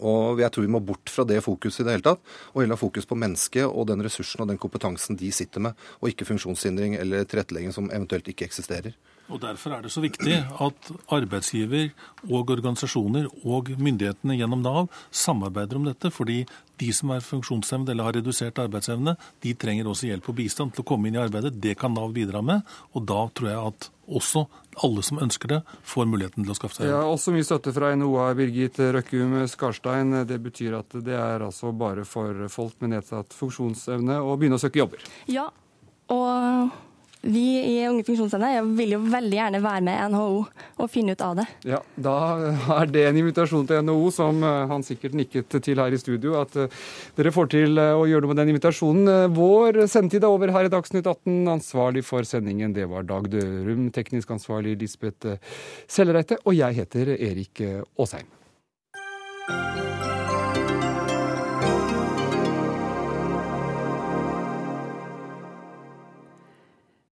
Og jeg tror vi må bort fra det fokuset i det hele tatt, og heller ha fokus på mennesket og den ressursen og den kompetansen de sitter med, og ikke funksjonshindring eller tilrettelegging som eventuelt ikke eksisterer. Og Derfor er det så viktig at arbeidsgiver og organisasjoner og myndighetene gjennom Nav samarbeider om dette. fordi de som er funksjonshemmede eller har redusert arbeidsevne, de trenger også hjelp og bistand til å komme inn i arbeidet. Det kan Nav bidra med. Og da tror jeg at også alle som ønsker det, får muligheten til å skaffe seg Ja, jobb. også mye støtte fra NHO av Birgit Røkkum Skarstein. Det betyr at det er altså bare for folk med nedsatt funksjonsevne å begynne å søke jobber. Ja, og vi i Unge funksjonshemmede vil jo veldig gjerne være med NHO og finne ut av det. Ja, Da er det en invitasjon til NHO, som eh, han sikkert nikket til her i studio, at eh, dere får til eh, å gjøre noe med den invitasjonen. Vår sendetid er over her i Dagsnytt 18. Ansvarlig for sendingen, det var Dag Dørum. Teknisk ansvarlig Lisbeth Sellereite. Og jeg heter Erik Aasheim.